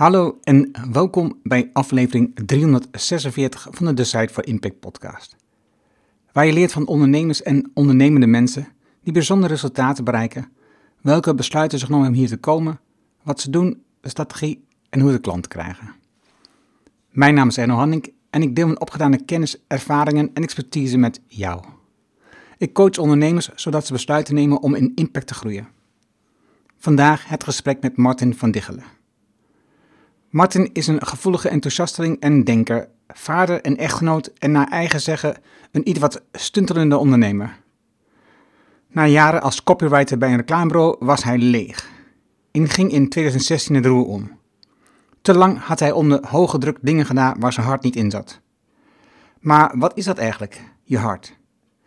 Hallo en welkom bij aflevering 346 van de Decide for Impact podcast. Waar je leert van ondernemers en ondernemende mensen die bijzondere resultaten bereiken, welke besluiten zich genomen om hier te komen, wat ze doen, de strategie en hoe de klant krijgen. Mijn naam is Erno Hanning en ik deel mijn opgedane kennis, ervaringen en expertise met jou. Ik coach ondernemers zodat ze besluiten nemen om in impact te groeien. Vandaag het gesprek met Martin van Diggelen. Martin is een gevoelige enthousiasteling en denker, vader en echtgenoot en naar eigen zeggen een iets wat stuntelende ondernemer. Na jaren als copywriter bij een reclamebureau was hij leeg en ging in 2016 het roer om. Te lang had hij onder hoge druk dingen gedaan waar zijn hart niet in zat. Maar wat is dat eigenlijk, je hart?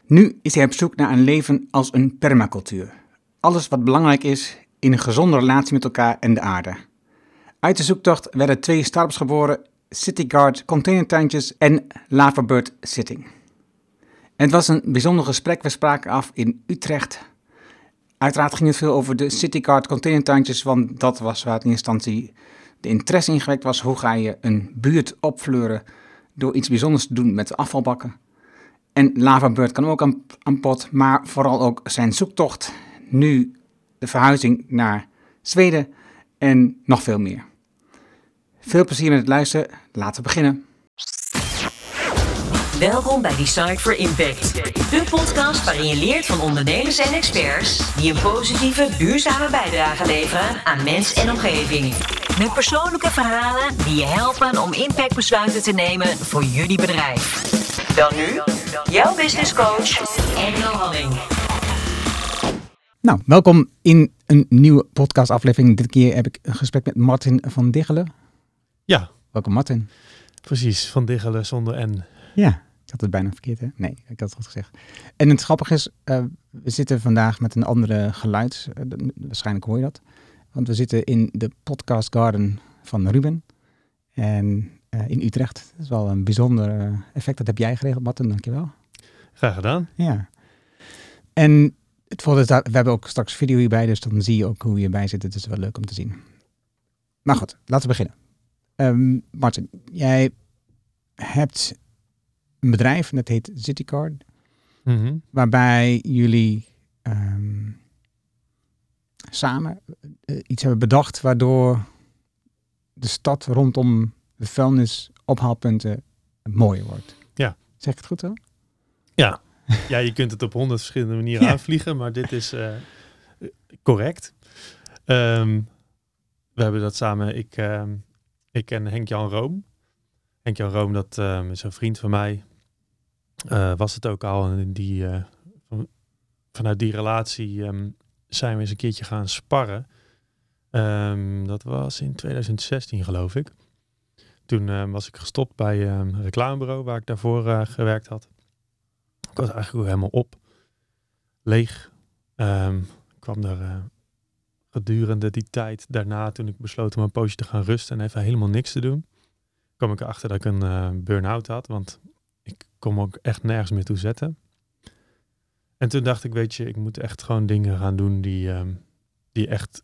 Nu is hij op zoek naar een leven als een permacultuur. Alles wat belangrijk is in een gezonde relatie met elkaar en de aarde. Uit de zoektocht werden twee startups geboren, CityGuard containertuintjes en Lavabird Sitting. het was een bijzonder gesprek, we spraken af in Utrecht. Uiteraard ging het veel over de CityGuard containertuintjes, want dat was waar in instantie de interesse in gewekt was. Hoe ga je een buurt opfleuren door iets bijzonders te doen met afvalbakken? En Lavabird kan ook aan, aan pot, maar vooral ook zijn zoektocht, nu de verhuizing naar Zweden en nog veel meer. Veel plezier met het luisteren. Laten we beginnen. Welkom bij Decide for Impact. De podcast waarin je leert van ondernemers en experts die een positieve, duurzame bijdrage leveren aan mens en omgeving. Met persoonlijke verhalen die je helpen om impactbesluiten te nemen voor jullie bedrijf. Dan nu, jouw business coach, Engel Halling. Nou, welkom in een nieuwe podcastaflevering. Dit keer heb ik een gesprek met Martin van Diggelen. Ja. Welkom Martin. Precies, van Diggelen zonder N. Ja, ik had het bijna verkeerd hè? Nee, ik had het goed gezegd. En het grappige is, uh, we zitten vandaag met een andere geluid. Uh, waarschijnlijk hoor je dat. Want we zitten in de podcast garden van Ruben. En uh, in Utrecht. Dat is wel een bijzonder effect. Dat heb jij geregeld, Martin. Dankjewel. Graag gedaan. Ja. En het voordeel dat we hebben ook straks video hierbij, dus dan zie je ook hoe je bij zit. Het is wel leuk om te zien. Maar goed, laten we beginnen. Um, Martin, jij hebt een bedrijf dat heet CityCard, mm waarbij jullie um, samen uh, iets hebben bedacht waardoor de stad rondom de vuilnisophaalpunten mooier wordt. Ja. Zeg ik het goed zo? Ja. ja, je kunt het op honderd verschillende manieren ja. aanvliegen, maar dit is uh, correct. Um, we hebben dat samen. Ik, ik ken Henk-Jan Room. Henk-Jan Room, dat um, is een vriend van mij. Uh, was het ook al. En die, uh, van, vanuit die relatie um, zijn we eens een keertje gaan sparren. Um, dat was in 2016 geloof ik. Toen was ik gestopt bij een reclamebureau waar ik daarvoor uh, gewerkt had. Ik was eigenlijk helemaal op. Leeg. kwam er gedurende die tijd daarna, toen ik besloot om een poosje te gaan rusten en even helemaal niks te doen, kwam ik erachter dat ik een uh, burn-out had, want ik kon me ook echt nergens meer toe zetten. En toen dacht ik, weet je, ik moet echt gewoon dingen gaan doen die, um, die echt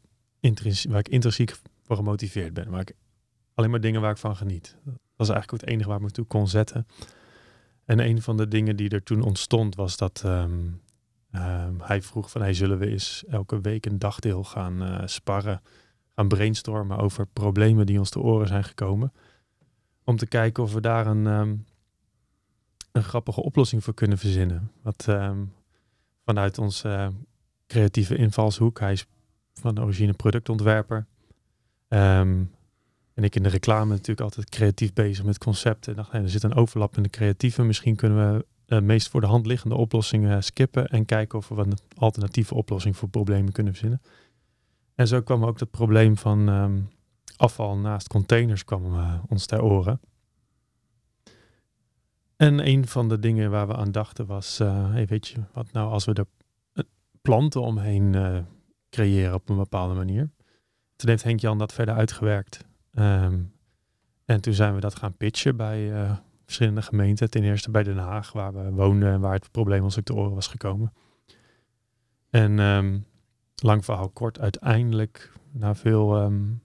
waar ik intrinsiek voor gemotiveerd ben. Waar ik, alleen maar dingen waar ik van geniet. Dat was eigenlijk het enige waar ik me toe kon zetten. En een van de dingen die er toen ontstond was dat um, Um, hij vroeg van, hey, zullen we eens elke week een dagdeel gaan uh, sparren, gaan brainstormen over problemen die ons te oren zijn gekomen. Om te kijken of we daar een, um, een grappige oplossing voor kunnen verzinnen. Wat um, vanuit onze creatieve invalshoek, hij is van de origine productontwerper. en ik in de reclame natuurlijk altijd creatief bezig met concepten. Ik dacht, hey, er zit een overlap in de creatieve. Misschien kunnen we de meest voor de hand liggende oplossingen skippen en kijken of we een alternatieve oplossing voor problemen kunnen verzinnen. En zo kwam ook het probleem van um, afval naast containers kwam uh, ons ter oren. En een van de dingen waar we aan dachten was, uh, hey, weet je, wat nou als we er planten omheen creëren op een bepaalde manier. Toen heeft Henk Jan dat verder uitgewerkt. Um, en toen zijn we dat gaan pitchen bij verschillende gemeenten. Ten eerste bij Den Haag, waar we woonden en waar het probleem ons ook te oren was gekomen. En um, lang verhaal kort, uiteindelijk, na veel um,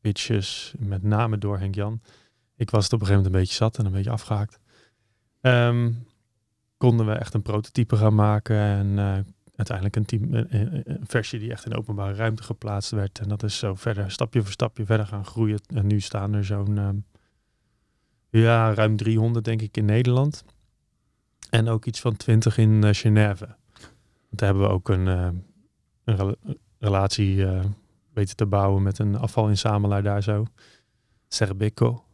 pitches, met name door Henk Jan. Ik was het op een gegeven moment een beetje zat en een beetje afgehaakt. Ehm, konden we echt een prototype gaan maken en uh, uiteindelijk een, team, een, versie die echt in openbare ruimte geplaatst werd. En dat is zo verder, stapje voor stapje verder gaan groeien. En nu staan er zo'n, ja, ruim 300 denk ik in Nederland. En ook iets van 20 in uh, Genève. Want daar hebben we ook een, uh, een relatie uh, weten te bouwen met een afvalinzamelaar daar zo. Cerbico.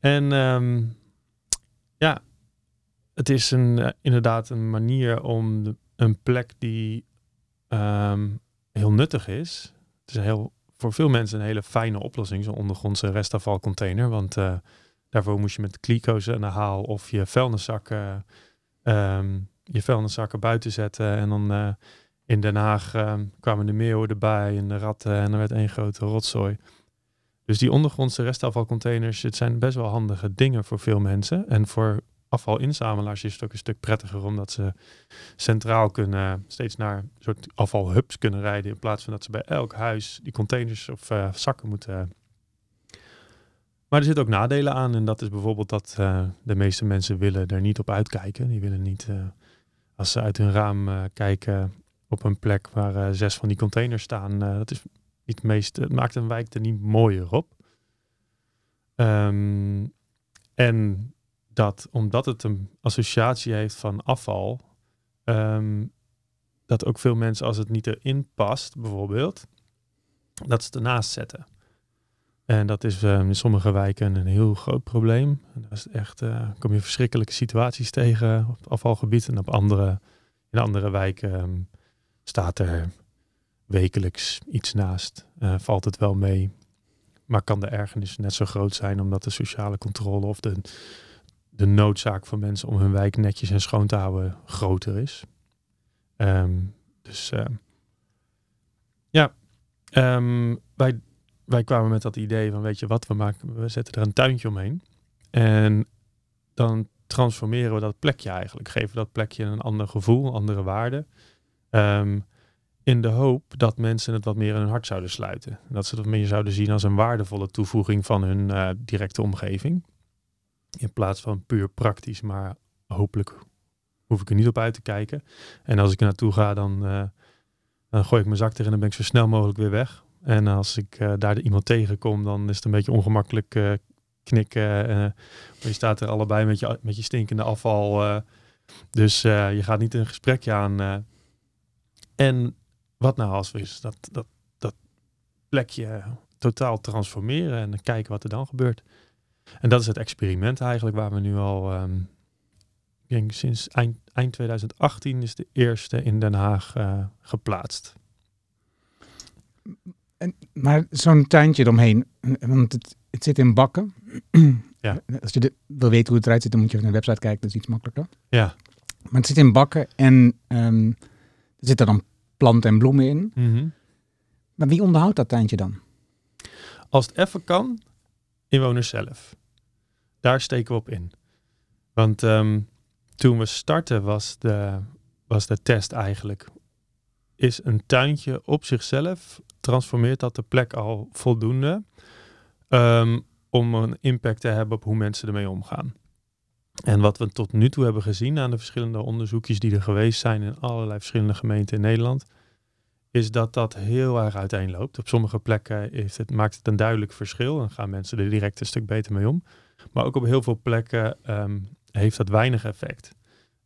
En um, ja, het is een, inderdaad een manier om een plek die um, heel nuttig is. Het is heel, voor veel mensen een hele fijne oplossing, zo'n ondergrondse restafvalcontainer. Want uh, daarvoor moest je met kliko's aan de haal of je vuilniszakken, um, je vuilniszakken buiten zetten. En dan uh, in Den Haag um, kwamen de meeuwen erbij en de ratten en er werd één grote rotzooi. Dus die ondergrondse restafvalcontainers, het zijn best wel handige dingen voor veel mensen. En voor afvalinzamelaars is het ook een stuk prettiger omdat ze centraal kunnen steeds naar soort afvalhubs kunnen rijden in plaats van dat ze bij elk huis die containers of uh, zakken moeten. Maar er zitten ook nadelen aan en dat is bijvoorbeeld dat de meeste mensen willen er niet op uitkijken. Die willen niet als ze uit hun raam kijken op een plek waar zes van die containers staan. dat is niet het meest, het maakt een wijk er niet mooier op. Um, en dat omdat het een associatie heeft van afval, um, dat ook veel mensen als het niet erin past, bijvoorbeeld, dat ze het ernaast zetten. En dat is um, in sommige wijken een heel groot probleem. Daar is echt, uh, kom je verschrikkelijke situaties tegen op het afvalgebied. En op andere, in andere wijken um, staat er wekelijks iets naast. Uh, valt het wel mee. Maar kan de ergernis net zo groot zijn omdat de sociale controle of de de noodzaak van mensen om hun wijk netjes en schoon te houden groter is. Um, dus uh, ja, um, wij, wij kwamen met dat idee van, weet je wat, we, maken, we zetten er een tuintje omheen. En dan transformeren we dat plekje eigenlijk. Geven dat plekje een ander gevoel, andere waarde. In de hoop dat mensen het wat meer in hun hart zouden sluiten. Dat ze het meer zouden zien als een waardevolle toevoeging van hun uh, directe omgeving. In plaats van puur praktisch, maar hopelijk hoef ik er niet op uit te kijken. En als ik er naartoe ga, dan, uh, dan gooi ik mijn zak erin en ben ik zo snel mogelijk weer weg. En als ik uh, daar iemand tegenkom, dan is het een beetje ongemakkelijk uh, knikken. je staat er allebei met je, met je stinkende afval. dus je gaat niet een gesprekje aan. en wat nou als we dat, dat, dat plekje totaal transformeren en kijken wat er dan gebeurt. En dat is het experiment eigenlijk waar we nu al, um, ik denk sinds eind, eind 2018 is de eerste in Den Haag uh, geplaatst. En, maar zo'n tuintje eromheen, want het, het zit in bakken. ja. Als je de, wil weten hoe het eruit ziet, dan moet je even naar de website kijken, dat is iets makkelijker. Ja. Maar het zit in bakken en um, er zitten dan planten en bloemen in. Mm -hmm. Maar wie onderhoudt dat tuintje dan? Als het even kan, inwoners zelf. Daar steken we op in. Want um, toen we startten was de, was de test eigenlijk. Is een tuintje op zichzelf, transformeert dat de plek al voldoende um, om een impact te hebben op hoe mensen ermee omgaan? En wat we tot nu toe hebben gezien aan de verschillende onderzoekjes die er geweest zijn in allerlei verschillende gemeenten in Nederland, is dat dat heel erg uiteenloopt. Op sommige plekken heeft het, maakt het een duidelijk verschil en gaan mensen er direct een stuk beter mee om. Maar ook op heel veel plekken um, heeft dat weinig effect.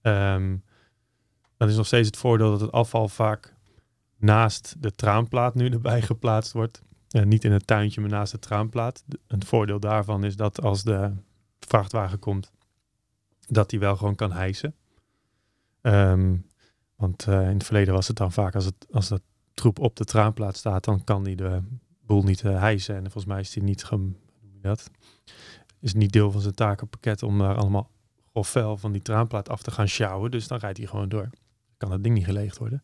Um, dan is nog steeds het voordeel dat het afval vaak naast de traanplaat nu erbij geplaatst wordt. Uh, niet in het tuintje, maar naast de traanplaat. Een voordeel daarvan is dat als de vrachtwagen komt, dat die wel gewoon kan hijsen. Um, want uh, in het verleden was het dan vaak als, het, als dat troep op de traanplaat staat, dan kan die de boel niet uh, hijsen. En volgens mij is die niet, dat? Is niet deel van zijn takenpakket om daar allemaal vuil van die traanplaat af te gaan sjouwen. Dus dan rijdt hij gewoon door. Kan dat ding niet geleegd worden.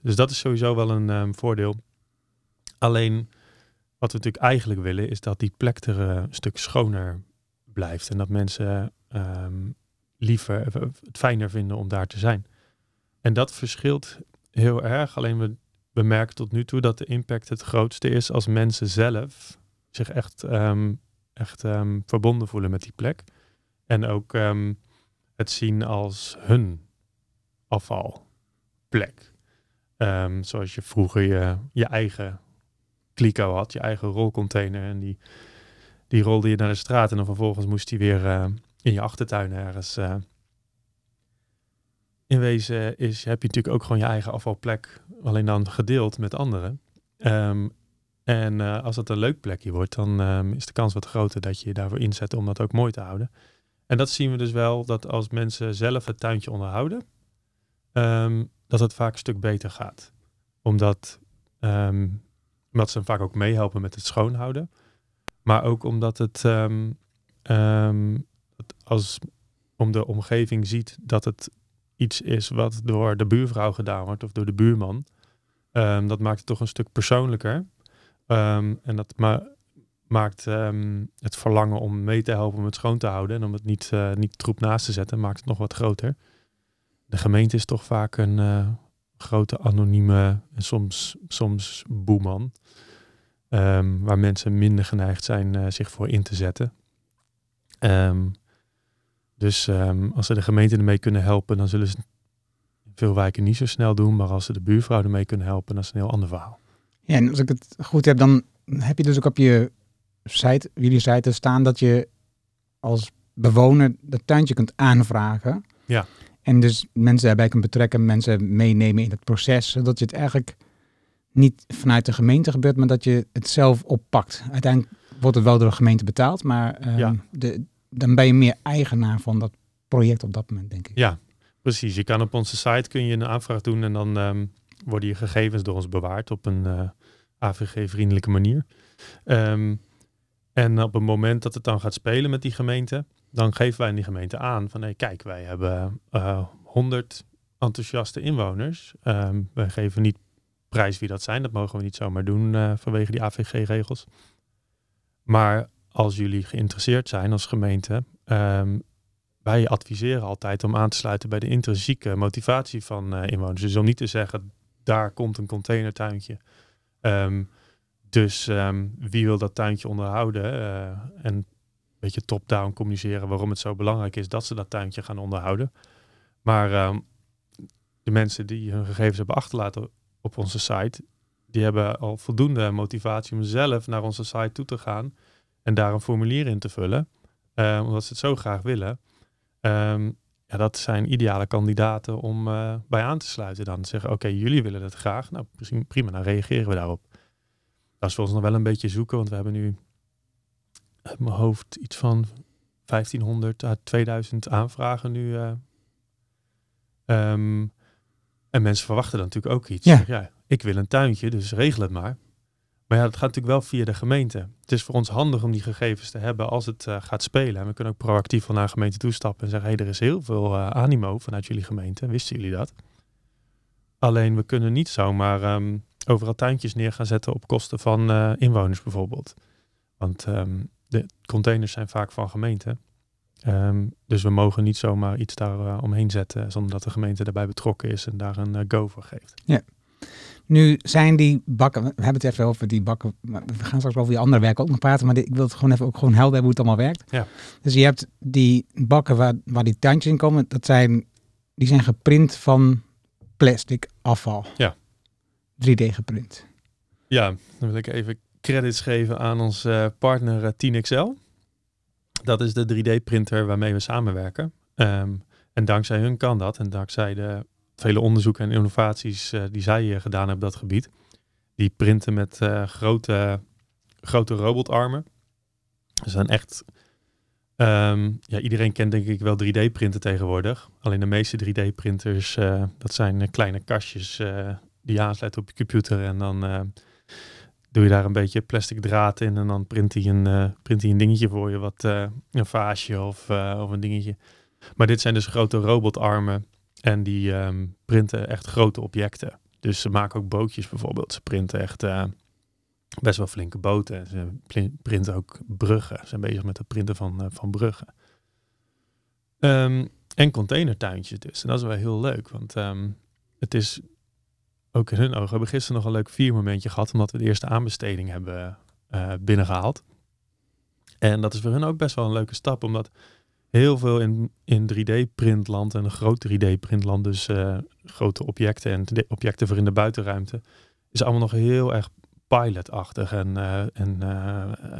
Dus dat is sowieso wel een um, voordeel. Alleen wat we natuurlijk eigenlijk willen is dat die plek er uh, een stuk schoner blijft. En dat mensen um, liever het fijner vinden om daar te zijn. En dat verschilt heel erg. Alleen we we merken tot nu toe dat de impact het grootste is als mensen zelf zich echt, ehm, echt ehm, verbonden voelen met die plek. En ook ehm, het zien als hun afvalplek. Zoals je vroeger je, je eigen kliko had, je eigen rolcontainer. En die, die rolde je naar de straat en dan vervolgens moest die weer eh, in je achtertuin ergens. eh. in wezen is, heb je natuurlijk ook gewoon je eigen afvalplek, alleen dan gedeeld met anderen. Ehm, en eh, als het een leuk plekje wordt, dan ehm, is de kans wat groter dat je je daarvoor inzet om dat ook mooi te houden. En dat zien we dus wel, dat als mensen zelf het tuintje onderhouden, ehm, dat het vaak een stuk beter gaat. Omdat, ehm, omdat ze vaak ook meehelpen met het schoonhouden. Maar ook omdat het, het als om de omgeving ziet dat het iets is wat door de buurvrouw gedaan wordt of door de buurman. Ehm, dat maakt het toch een stuk persoonlijker. Ehm, en dat ma- maakt ehm, het verlangen om mee te helpen om het schoon te houden en om het niet, eh, niet troep naast te zetten, maakt het nog wat groter. De gemeente is toch vaak een eh, grote anonieme en soms, soms boeman. waar mensen minder geneigd zijn eh, zich voor in te zetten. Dus als ze de gemeente ermee kunnen helpen, dan zullen ze veel wijken niet zo snel doen. Maar als ze de buurvrouw ermee kunnen helpen, dan is het een heel ander verhaal. Ja, en als ik het goed heb, dan heb je dus ook op je site, jullie site staan dat je als bewoner dat tuintje kunt aanvragen. Ja. En dus mensen daarbij kunt betrekken, mensen meenemen in het proces, zodat je het eigenlijk niet vanuit de gemeente gebeurt, maar dat je het zelf oppakt. Uiteindelijk wordt het wel door de gemeente betaald, maar ehm, Ja. de, dan ben je meer eigenaar van dat project op dat moment, denk ik. Ja, precies. Je kan op onze site kun je een aanvraag doen en dan ehm, worden je gegevens door ons bewaard op een eh, AVG-vriendelijke manier. Ehm, en op het moment dat het dan gaat spelen met die gemeente, dan geven wij die gemeente aan van hey, kijk, wij hebben eh 100 enthousiaste inwoners. Ehm, wij geven niet prijs wie dat zijn, dat mogen we niet zomaar doen eh, vanwege die AVG-regels. Maar als jullie geïnteresseerd zijn als gemeente, wij adviseren altijd om aan te sluiten bij de intrinsieke motivatie van eh, inwoners. Dus om niet te zeggen, daar komt een containertuintje. Ehm, dus ehm, wie wil dat tuintje onderhouden? eh, en een beetje top-down communiceren waarom het zo belangrijk is dat ze dat tuintje gaan onderhouden. Maar ehm, de mensen die hun gegevens hebben achterlaten op onze site, die hebben al voldoende motivatie om zelf naar onze site toe te gaan en daar een formulier in te vullen, eh, omdat ze het zo graag willen. Ehm, ja, dat zijn ideale kandidaten om eh, bij aan te sluiten dan. Zeggen, oké, jullie willen het graag. Nou, prima, prima, dan reageren we daarop. Dat is voor ons nog wel een beetje zoeken, want we hebben nu uit mijn hoofd iets van 1500 à 2000 aanvragen nu. eh. Ehm, en mensen verwachten dan natuurlijk ook iets. Ja. Zeg, ja, ik wil een tuintje, dus regel het maar. Maar ja, dat gaat natuurlijk wel via de gemeente. Het is voor ons handig om die gegevens te hebben als het eh, gaat spelen. En we kunnen ook proactief wel naar de gemeente toestappen en zeggen: hé, hey, er is heel veel eh, animo vanuit jullie gemeente. Wisten jullie dat? Alleen we kunnen niet zomaar ehm, overal tuintjes neer gaan zetten op kosten van eh, inwoners bijvoorbeeld. Want ehm, de containers zijn vaak van gemeenten. Ehm, dus we mogen niet zomaar iets daar omheen zetten zonder dat de gemeente daarbij betrokken is en daar een go voor geeft. Nu zijn die bakken, we hebben het even over die bakken, maar we gaan straks over die andere werken ook nog praten, maar dit- ik wil het gewoon even ook gewoon helder hebben hoe het allemaal werkt. Ja. Dus je hebt die bakken waar, waar die tuintjes in komen, dat zijn, die zijn geprint van plastic afval. Ja. 3D geprint. Ja, dan wil ik even credits geven aan onze eh, partner eh, 10XL. Dat is de 3D-printer waarmee we samenwerken. Ehm, en dankzij hun kan dat. En dankzij de vele onderzoeken en innovaties eh, die zij gedaan hebben op dat gebied. Die printen met eh, grote, grote robotarmen. Ze zijn echt... ehm, ja, iedereen kent denk ik wel 3D-printen tegenwoordig. Alleen de meeste 3D-printers, eh, dat zijn kleine kastjes die je aansluit op je computer. En dan doe je daar een beetje plastic draad in. En dan print hij een, print hij een dingetje voor je. Wat, een vaasje of, of een dingetje. Maar dit zijn dus grote robotarmen. En die ehm, printen echt grote objecten. Dus ze maken ook bootjes bijvoorbeeld. Ze printen echt eh, best wel flinke boten. Ze printen ook bruggen. Ze zijn bezig met het printen van, eh, van bruggen. Ehm, en containertuintjes dus. En dat is wel heel leuk. Want ehm, het is ook in hun ogen, hebben gisteren nog een leuk viermomentje gehad, omdat we de eerste aanbesteding hebben uh, binnengehaald. En dat is voor hun ook best wel een leuke stap, omdat heel veel in, in 3D-printland en een groot 3D-printland, dus uh, grote objecten en objecten voor in de buitenruimte, is allemaal nog heel erg pilotachtig. En, uh, en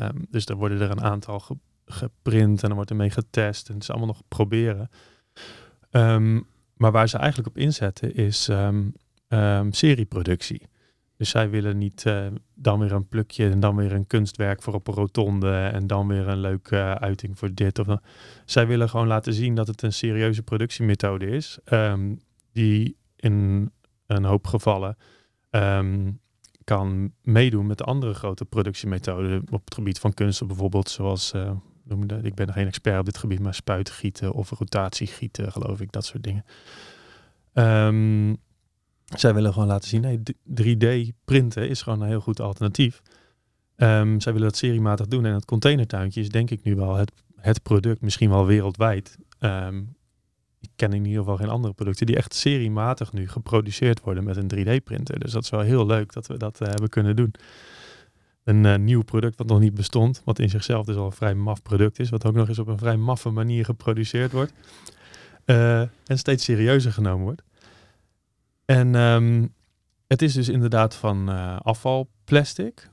um, dus er worden er een aantal ge geprint en dan wordt ermee getest en het is allemaal nog proberen. Um, maar waar ze eigenlijk op inzetten is um, serieproductie. Dus zij willen niet uh, dan weer een plukje en dan weer een kunstwerk voor op een rotonde en dan weer een leuke uh, uiting voor dit of dan. Zij willen gewoon laten zien dat het een serieuze productiemethode is, um, die in een hoop gevallen um, kan meedoen met de andere grote productiemethoden op het gebied van kunst, bijvoorbeeld zoals, uh, ik ben geen expert op dit gebied, maar spuitgieten of rotatiegieten, geloof ik, dat soort dingen. Um, zij willen gewoon laten zien, nee, 3D printen is gewoon een heel goed alternatief. Um, zij willen dat seriematig doen en het containertuintje is denk ik nu wel het, het product, misschien wel wereldwijd. Um, ik ken in ieder geval geen andere producten die echt seriematig nu geproduceerd worden met een 3D-printer. Dus dat is wel heel leuk dat we dat uh, hebben kunnen doen. Een uh, nieuw product wat nog niet bestond, wat in zichzelf dus al een vrij maf product is, wat ook nog eens op een vrij maffe manier geproduceerd wordt. Uh, en steeds serieuzer genomen wordt. En um, het is dus inderdaad van uh, afvalplastic.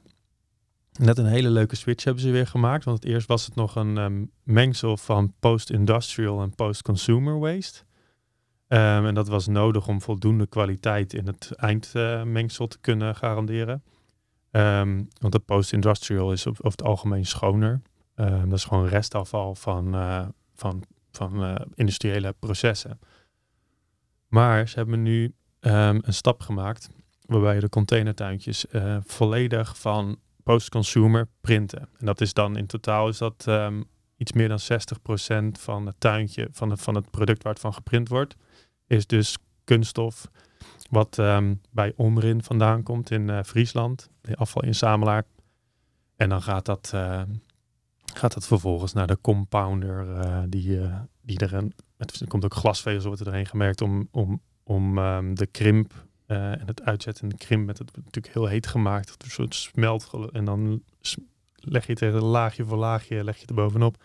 Net een hele leuke switch hebben ze weer gemaakt. Want eerst was het nog een um, mengsel van post-industrial en post-consumer waste. Um, en dat was nodig om voldoende kwaliteit in het eindmengsel te kunnen garanderen. want het post-industrial is over het algemeen schoner. dat is gewoon restafval van, uh, van, van uh, industriële processen. Maar ze hebben nu um, een stap gemakt waarbij de containertuintjes uh, volledig van post-consumer printen. En dat is dan in totaal is dat um, iets meer dan 60% van het tuintje, van het, van het product waar het van geprint wordt, is dus kunststof. Wat um, bij Omrin vandaan komt in uh, Friesland, de afvalinzamelaar. En dan gaat dat, uh, gaat dat vervolgens naar de compounder, die, die er. Er komt ook glasvezel wordt er gemerkt om, om om um, de krimp uh, en het uitzetten. En de krimp met het natuurlijk heel heet gemaakt. Een soort smelt. En dan leg je het tegen laagje voor laagje, leg je er bovenop.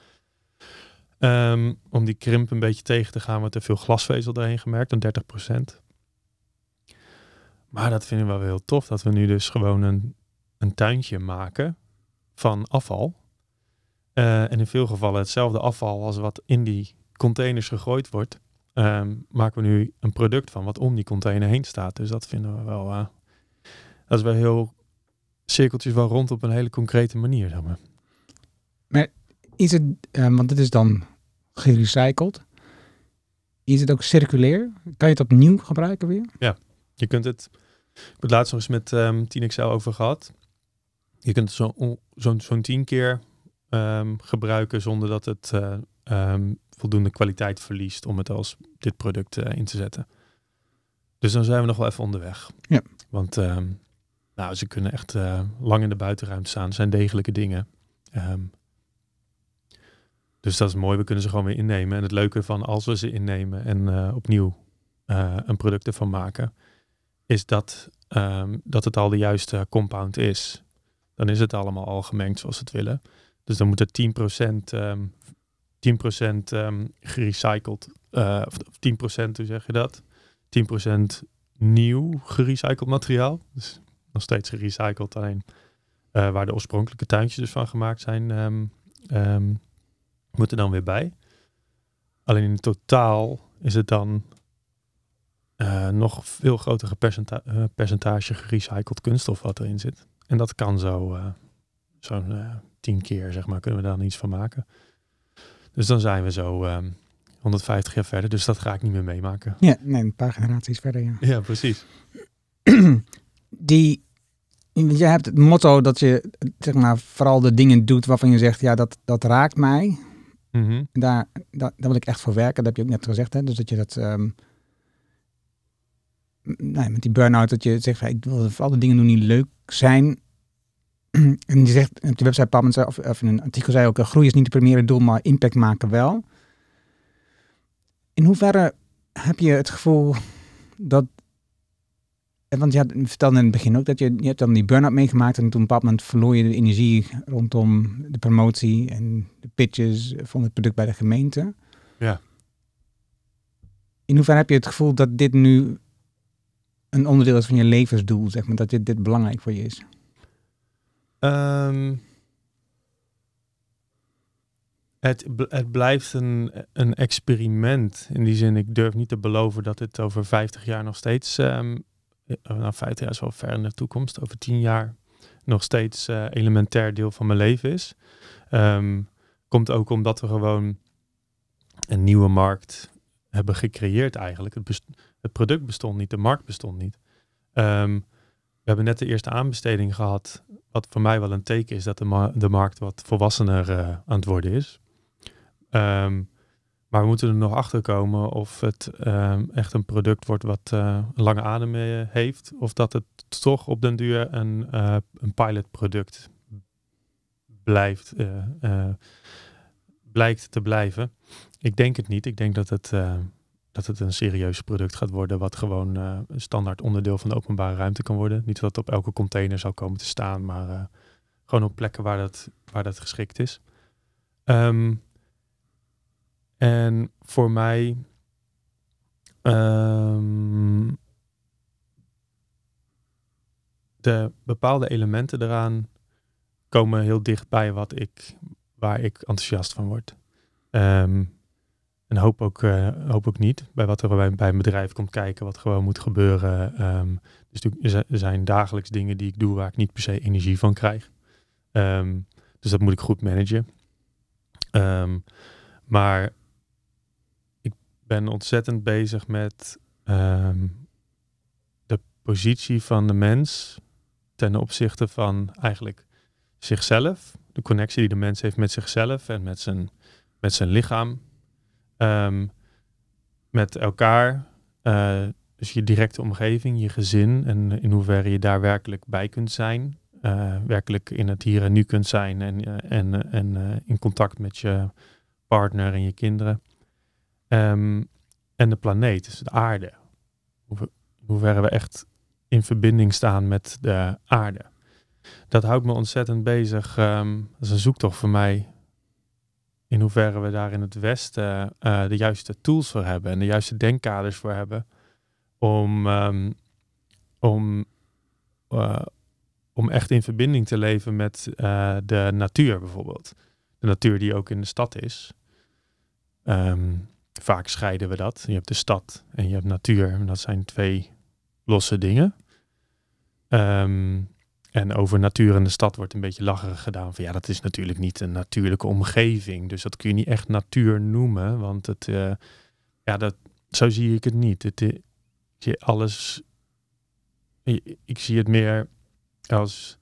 Um, om die krimp een beetje tegen te gaan, wordt er veel glasvezel doorheen gemerkt, dan 30%. Maar dat vinden we wel heel tof, dat we nu dus gewoon een, een tuintje maken van afval. Uh, en in veel gevallen hetzelfde afval als wat in die containers gegooid wordt um, maken we nu een product van wat om die container heen staat. Dus dat vinden we wel, uh, dat is wel heel cirkeltjes wel rond op een hele concrete manier. Zeg maar. maar is het, uh, want het is dan gerecycled, is het ook circulair? Kan je het opnieuw gebruiken weer? Ja, je kunt het, ik heb het laatst nog eens met um, 10XL over gehad. Je kunt het zo'n zo, zo tien keer um, gebruiken zonder dat het uh, um, voldoende kwaliteit verliest om het als dit product uh, in te zetten. Dus dan zijn we nog wel even onderweg. Ja. Want um, nou, ze kunnen echt uh, lang in de buitenruimte staan. zijn degelijke dingen. Um, dus dat is mooi. We kunnen ze gewoon weer innemen. En het leuke van als we ze innemen en uh, opnieuw een product ervan maken, is dat, dat het al de juiste compound is. Dan is het allemaal al gemengd zoals we het willen. Dus dan moet er 10% um, 10% um, ehm, gerecycled, uh, of 10%, hoe zeg je dat? 10% nieuw gerecycled materiaal. Dus nog steeds gerecycled, alleen uh, waar de oorspronkelijke tuintjes dus van gemaakt zijn, um, moet er dan weer bij. Alleen in totaal is het dan uh, nog veel grotere percenta percentage gerecycled kunststof wat erin zit. En dat kan zo zo'n tien keer, zeg maar, kunnen we daar iets van maken. Dus dan zijn we zo um, ehm, 150 jaar verder. Dus dat ga ik niet meer meemaken. Ja, nee, een paar generaties verder, ja. Ja, precies. Die, je hebt het motto dat je zeg maar, vooral de dingen doet waarvan je zegt, ja, dat, dat raakt mij. Mm -hmm. daar, daar, daar, wil ik echt voor werken. Dat heb je ook net gezegd. Hè? Dus dat je dat... Um, nee, met die burn-out, dat je zegt, ik wil vooral de dingen doen die leuk zijn. en die zegt op de website of, of in een artikel zei ook, groei is niet het primaire doel, maar impact maken wel. In hoeverre heb je het gevoel dat want je, had, vertelde in het begin ook dat je, je hebt dan die burn-out meegemaakt en toen op een bepaald moment verloor je de energie rondom de promotie en de pitches van het product bij de gemeente. Ja. In hoeverre heb je het gevoel dat dit nu een onderdeel is van je levensdoel, zeg maar, dat dit, dit belangrijk voor je is? Ehm, het, het blijft een, een experiment. In die zin, ik durf niet te beloven dat het over 50 jaar nog steeds, um, nou 50 jaar is wel ver in de toekomst, over 10 jaar nog steeds uh, elementair deel van mijn leven is. Um, komt ook omdat we gewoon een nieuwe markt hebben gecreëerd eigenlijk. Het, product bestond niet, de markt bestond niet. Um, hebben net de eerste aanbesteding gehad, wat voor mij wel een teken is dat de, de markt wat volwassener uh, aan het worden is. Um, maar we moeten er nog achter komen of het um, echt een product wordt wat uh, een lange adem uh, heeft, of dat het toch op den duur een, een pilotproduct blijft, blijkt te blijven. Ik denk het niet. Ik denk dat het dat het een serieus product gaat worden, wat gewoon uh, een standaard onderdeel van de openbare ruimte kan worden. Niet dat het op elke container zou komen te staan, maar uh, gewoon op plekken waar dat, waar dat geschikt is. Um, en voor mij. Um, de bepaalde elementen eraan komen heel dichtbij wat ik, waar ik enthousiast van word. Um, en hoop ook, uh, hoop ook niet bij wat er bij, bij, een bedrijf komt kijken, wat gewoon moet gebeuren. Um, dus er zijn dagelijks dingen die ik doe waar ik niet per se energie van krijg. Um, dus dat moet ik goed managen. Um, maar ik ben ontzettend bezig met de positie van de mens ten opzichte van eigenlijk zichzelf. De connectie die de mens heeft met zichzelf en met zijn, met zijn lichaam um, met elkaar, uh, dus je directe omgeving, je gezin en in hoeverre je daar werkelijk bij kunt zijn. Uh, werkelijk in het hier en nu kunt zijn en, uh, en, en in contact met je partner en je kinderen. Um, en de planeet, dus de aarde. Hoe, hoeverre we echt in verbinding staan met de aarde. Dat houdt me ontzettend bezig. Um, dat is een zoektocht voor mij in hoeverre we daar in het Westen uh, de juiste tools voor hebben en de juiste denkkaders voor hebben om, um, om, uh, om echt in verbinding te leven met uh, de natuur bijvoorbeeld. De natuur die ook in de stad is. Um, vaak scheiden we dat. Je hebt de stad en je hebt natuur. En dat zijn twee losse dingen. Um, en over natuur in de stad wordt een beetje lacherig gedaan. Van ja, dat is natuurlijk niet een natuurlijke omgeving. Dus dat kun je niet echt natuur noemen. Want het, uh, ja, dat, zo zie ik het niet. Het, uh, je alles, ik zie het meer als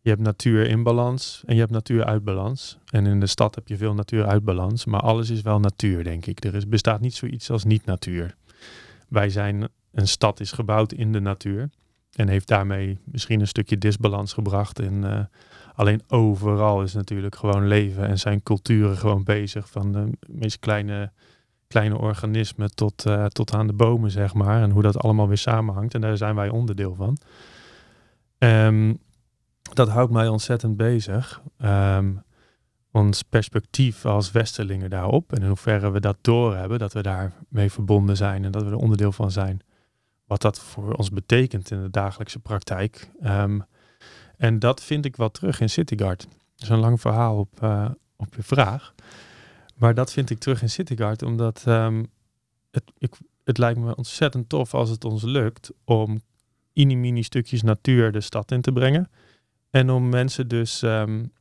je hebt natuur in balans en je hebt natuur uit balans. En in de stad heb je veel natuur uit balans. Maar alles is wel natuur, denk ik. Er is, bestaat niet zoiets als niet-natuur. Wij zijn, een stad is gebouwd in de natuur. En heeft daarmee misschien een stukje disbalans gebracht. En uh, alleen overal is natuurlijk gewoon leven en zijn culturen gewoon bezig. Van de meest kleine, kleine organismen tot, uh, tot aan de bomen, zeg maar. En hoe dat allemaal weer samenhangt. En daar zijn wij onderdeel van. Um, dat houdt mij ontzettend bezig. Um, ons perspectief als Westerlingen daarop. En in hoeverre we dat doorhebben, dat we daarmee verbonden zijn en dat we er onderdeel van zijn wat dat voor ons betekent in de dagelijkse praktijk. Um, en dat vind ik wel terug in Citygard. Dat is een lang verhaal op, uh, op je vraag. Maar dat vind ik terug in Citygard, omdat um, het, het lijkt me ontzettend tof als het ons lukt om mini-mini stukjes natuur de stad in te brengen. En om mensen dus um,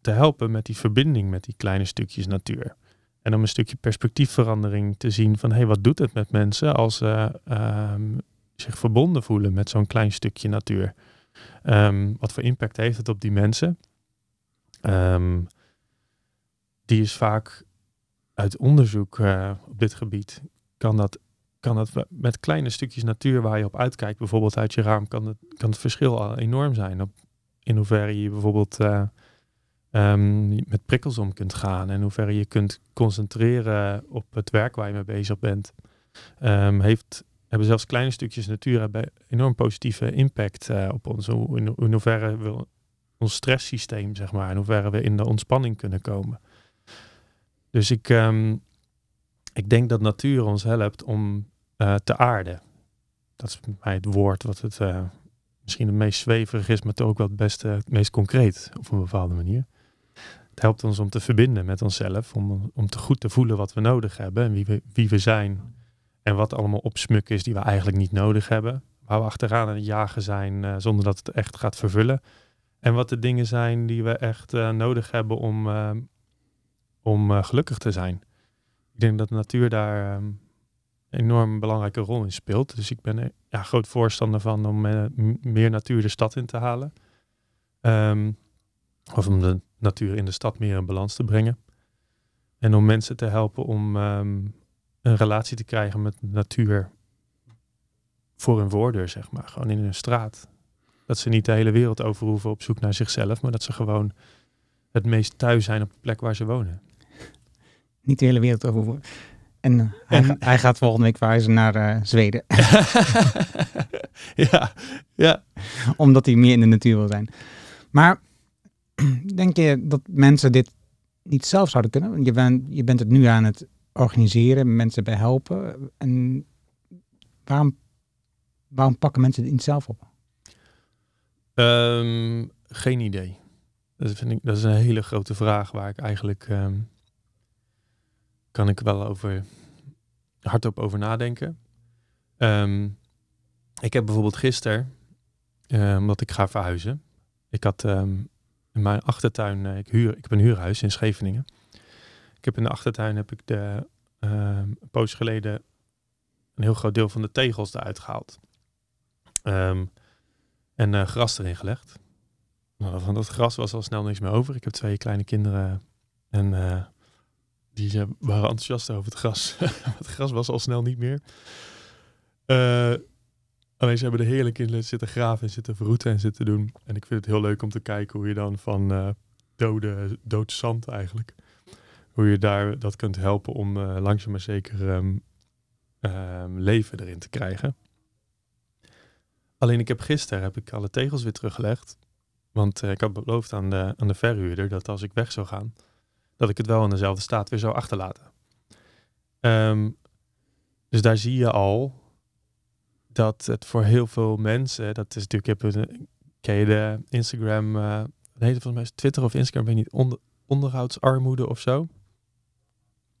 te helpen met die verbinding met die kleine stukjes natuur. En om een stukje perspectiefverandering te zien van hé, hey, wat doet het met mensen als ze um, zich verbonden voelen met zo'n klein stukje natuur? Um, wat voor impact heeft het op die mensen? Um, die is vaak uit onderzoek uh, op dit gebied, kan dat, kan dat met kleine stukjes natuur waar je op uitkijkt, bijvoorbeeld uit je raam, kan het, kan het verschil al enorm zijn. In hoeverre je bijvoorbeeld uh, um, met prikkels om kunt gaan en hoe ver je kunt concentreren op het werk waar je mee bezig bent, um, heeft, hebben zelfs kleine stukjes natuur enorm positieve impact uh, op ons. Hoe, in, hoeverre we ons stresssysteem, zeg maar, in hoeverre we in de ontspanning kunnen komen. Dus ik, um, ik denk dat natuur ons helpt om uh, te aarden. Dat is mij het woord wat het uh, misschien het meest zweverig is, maar toch ook wel het beste, het meest concreet op een bepaalde manier. Het helpt ons om te verbinden met onszelf, om, om te goed te voelen wat we nodig hebben en wie we, wie we zijn. En wat allemaal opsmuk is die we eigenlijk niet nodig hebben. Waar we achteraan aan het jagen zijn uh, zonder dat het echt gaat vervullen. En wat de dingen zijn die we echt uh, nodig hebben om, uh, om gelukkig te zijn. Ik denk dat de natuur daar um, een enorm belangrijke rol in speelt. Dus ik ben ja, groot voorstander van om meer natuur de stad in te halen. Um, of om de natuur in de stad meer in balans te brengen. En om mensen te helpen om um, een relatie te krijgen met natuur voor hun voordeur, zeg maar. Gewoon in hun straat. Dat ze niet de hele wereld over hoeven op zoek naar zichzelf, maar dat ze gewoon het meest thuis zijn op de plek waar ze wonen. Niet de hele wereld over. En, uh, hij, hij, gaat volgende week verhuizen naar uh, Zweden. ja, ja. Omdat hij meer in de natuur wil zijn. Maar denk je dat mensen dit niet zelf zouden kunnen? Je, ben, je bent het nu aan het organiseren, mensen bij helpen. En waarom, waarom pakken mensen het niet zelf op? Um, geen idee. Dat, vind ik, dat is een hele grote vraag waar ik eigenlijk um, kan ik wel over hardop over nadenken. Um, ik heb bijvoorbeeld gisteren, omdat ik ga verhuizen. Ik had in mijn achtertuin, uh, ik, huur, ik heb een huurhuis in Scheveningen. Ik heb in de achtertuin heb ik de, uh, een poos geleden een heel groot deel van de tegels eruit gehaald. Um, en uh, gras erin gelegd. Nou, van dat gras was al snel niks meer over. Ik heb twee kleine kinderen en uh, die waren enthousiast over het gras. het gras was al snel niet meer. Uh, alleen ze hebben er heerlijk in zitten graven en zitten verroeten en zitten doen. En ik vind het heel leuk om te kijken hoe je dan van dode, dood zand eigenlijk hoe je daar dat kunt helpen om uh, langzaam maar zeker um, um, leven erin te krijgen. Alleen ik heb gisteren heb ik alle tegels weer teruggelegd. Want uh, ik had beloofd aan de, aan de verhuurder dat als ik weg zou gaan, dat ik het wel in dezelfde staat weer zou achterlaten. Um, dus daar zie je al dat het voor heel veel mensen, dat is natuurlijk, ik heb een, ken je de Instagram, uh, heet het volgens mij Twitter of Instagram, weet niet, onder, onderhoudsarmoede of zo.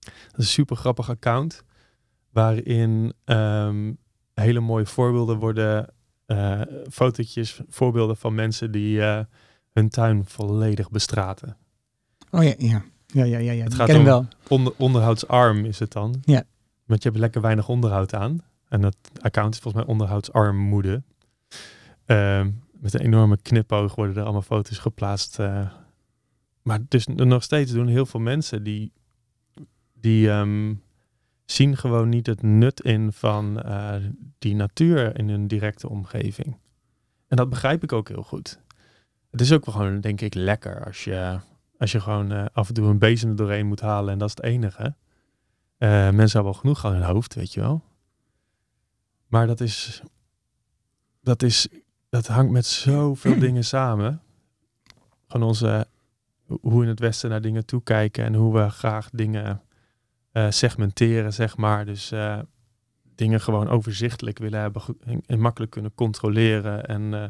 Dat is een super grappig account. Waarin um, hele mooie voorbeelden worden. Uh, fotootjes, voorbeelden van mensen die uh, hun tuin volledig bestraten. Oh ja, ja. Ja, ja, ja. ja. Het gaat om wel. Onder, onderhoudsarm is het dan. Ja. Want je hebt lekker weinig onderhoud aan. En dat account is volgens mij onderhoudsarmoede. Uh, met een enorme knipoog worden er allemaal foto's geplaatst. Uh, maar dus nog steeds doen heel veel mensen die die um, zien gewoon niet het nut in van uh, die natuur in hun directe omgeving. En dat begrijp ik ook heel goed. Het is ook gewoon, denk ik, lekker als je, als je gewoon uh, af en toe een bezem er doorheen moet halen en dat is het enige. Uh, mensen hebben wel genoeg aan hun hoofd, weet je wel. Maar dat is, dat is, dat hangt met zoveel dingen samen. Van onze, hoe we in het Westen naar dingen toekijken en hoe we graag dingen uh, segmenteren, zeg maar. Dus uh, dingen gewoon overzichtelijk willen hebben en, makkelijk kunnen controleren. En uh,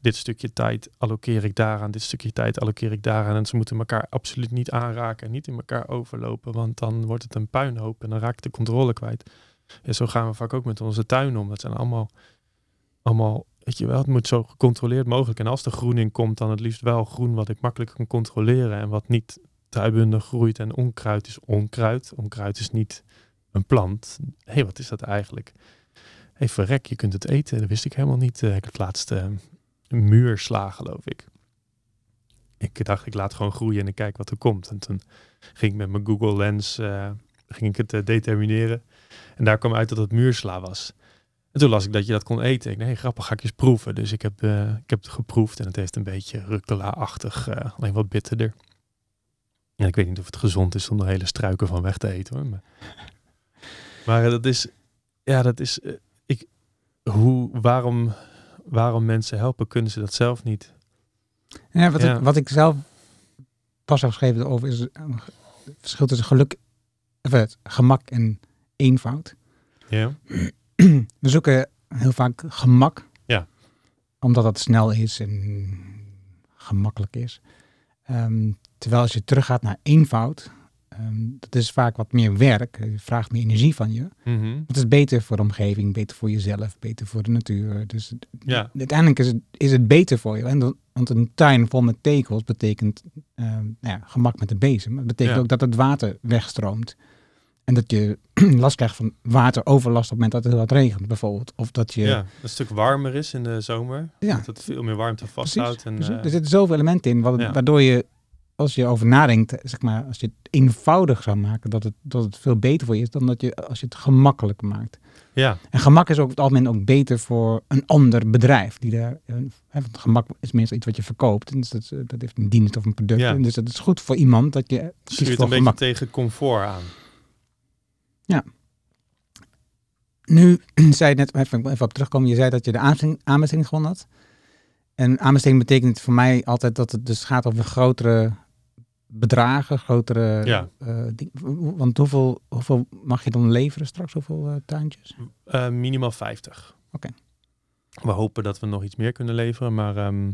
dit stukje tijd allokeer ik daaraan, dit stukje tijd allokeer ik daaraan. En ze moeten elkaar absoluut niet aanraken en niet in elkaar overlopen, want dan wordt het een puinhoop en dan raakt de controle kwijt. Ja, zo gaan we vaak ook met onze tuin om. Dat zijn allemaal, allemaal, weet je wel, het moet zo gecontroleerd mogelijk. En als er groen in komt, dan het liefst wel groen wat ik makkelijk kan controleren en wat niet tuinbundig groeit en onkruid is onkruid. Onkruid is niet een plant. Hé, hey, wat is dat eigenlijk? Hé, hey, verrek, je kunt het eten. Dat wist ik helemaal niet. Uh, ik het laatste uh, muur geloof ik. Ik dacht, ik laat gewoon groeien en ik kijk wat er komt. En toen ging ik met mijn Google Lens uh, ging ik het determineren. En daar kwam uit dat het muursla was. En toen las ik dat je dat kon eten. Ik dacht, nee, grappig, ga ik eens proeven. Dus ik heb, ik heb het geproefd en het heeft een beetje rucola-achtig, alleen wat bitterder. Ja, ik weet niet of het gezond is om er hele struiken van weg te eten hoor. Maar, maar dat is, ja, dat is, uh, ik, hoe, waarom, waarom mensen helpen, kunnen ze dat zelf niet? Ja, wat, Ja. Ik, wat ik zelf pas heb geschreven over is eh, het verschil tussen geluk, of het gemak en eenvoud. Ja. We zoeken heel vaak gemak. Ja. Omdat dat snel is en gemakkelijk is. Ehm, terwijl als je teruggaat naar eenvoud, ehm, dat is vaak wat meer werk. Het vraagt meer energie van je. Mhm. Het is beter voor de omgeving, beter voor jezelf, beter voor de natuur. Dus Ja. uiteindelijk is het, is het beter voor je. En want een tuin vol met tekels betekent ehm, nou ja, gemak met de bezem. Het betekent Ja. ook dat het water wegstroomt. En dat je last krijgt van wateroverlast op het moment dat het hard regent, bijvoorbeeld. Of dat je... ja, een stuk warmer is in de zomer. Ja. Dat het veel meer warmte vasthoudt. En, Precies. eh, er zitten zoveel elementen in, wat, ja. waardoor je, als je over nadenkt, zeg maar, als je het eenvoudig zou maken, dat het, dat het veel beter voor je is dan dat je, als je het gemakkelijk maakt. ja, En gemak is ook over het algemeen ook beter voor een ander bedrijf. Die daar, eh, hè, want gemak is meestal iets wat je verkoopt. Dus dat, eh, dat heeft een dienst of een product. Ja. En Dus het is goed voor iemand dat je stuurt voor een beetje tegen comfort aan. Nu zei je net, even, even op terugkomen, je zei dat je de aanbesteding, aanbesteding gewonnen had. En aanbesteding betekent voor mij altijd dat het dus gaat over grotere bedragen, grotere... Ja. eh, want hoeveel, hoeveel mag je dan leveren straks, hoeveel eh, tuintjes? Eh, minimaal 50. Oké. We hopen dat we nog iets meer kunnen leveren, maar ehm,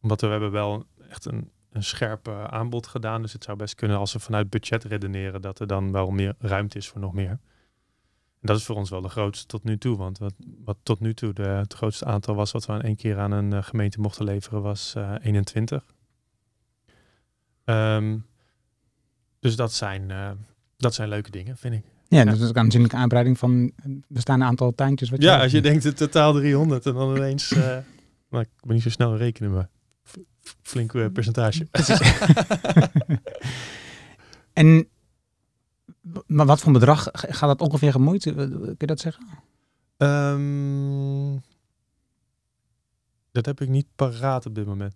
omdat we hebben wel echt een, een scherp eh, aanbod gedaan. Dus het zou best kunnen als we vanuit budget redeneren dat er dan wel meer ruimte is voor nog meer. En dat is voor ons wel de grootste tot nu toe. Want wat, wat tot nu toe de, het grootste aantal was wat we in één keer aan een eh, gemeente mochten leveren was eh 21. Ehm, dus dat zijn, eh, dat zijn leuke dingen, vind ik. Ja, dus dat is een aanzienlijke uitbreiding van bestaande aantal tuintjes. Wat Ja, hebt. als je denkt het totaal 300 en dan ineens... eh nou, ik ben niet zo snel rekenen, maar flink percentage. En maar wat voor bedrag gaat dat ongeveer gemoeid? Kun je dat zeggen? Ehm, dat heb ik niet paraat op dit moment.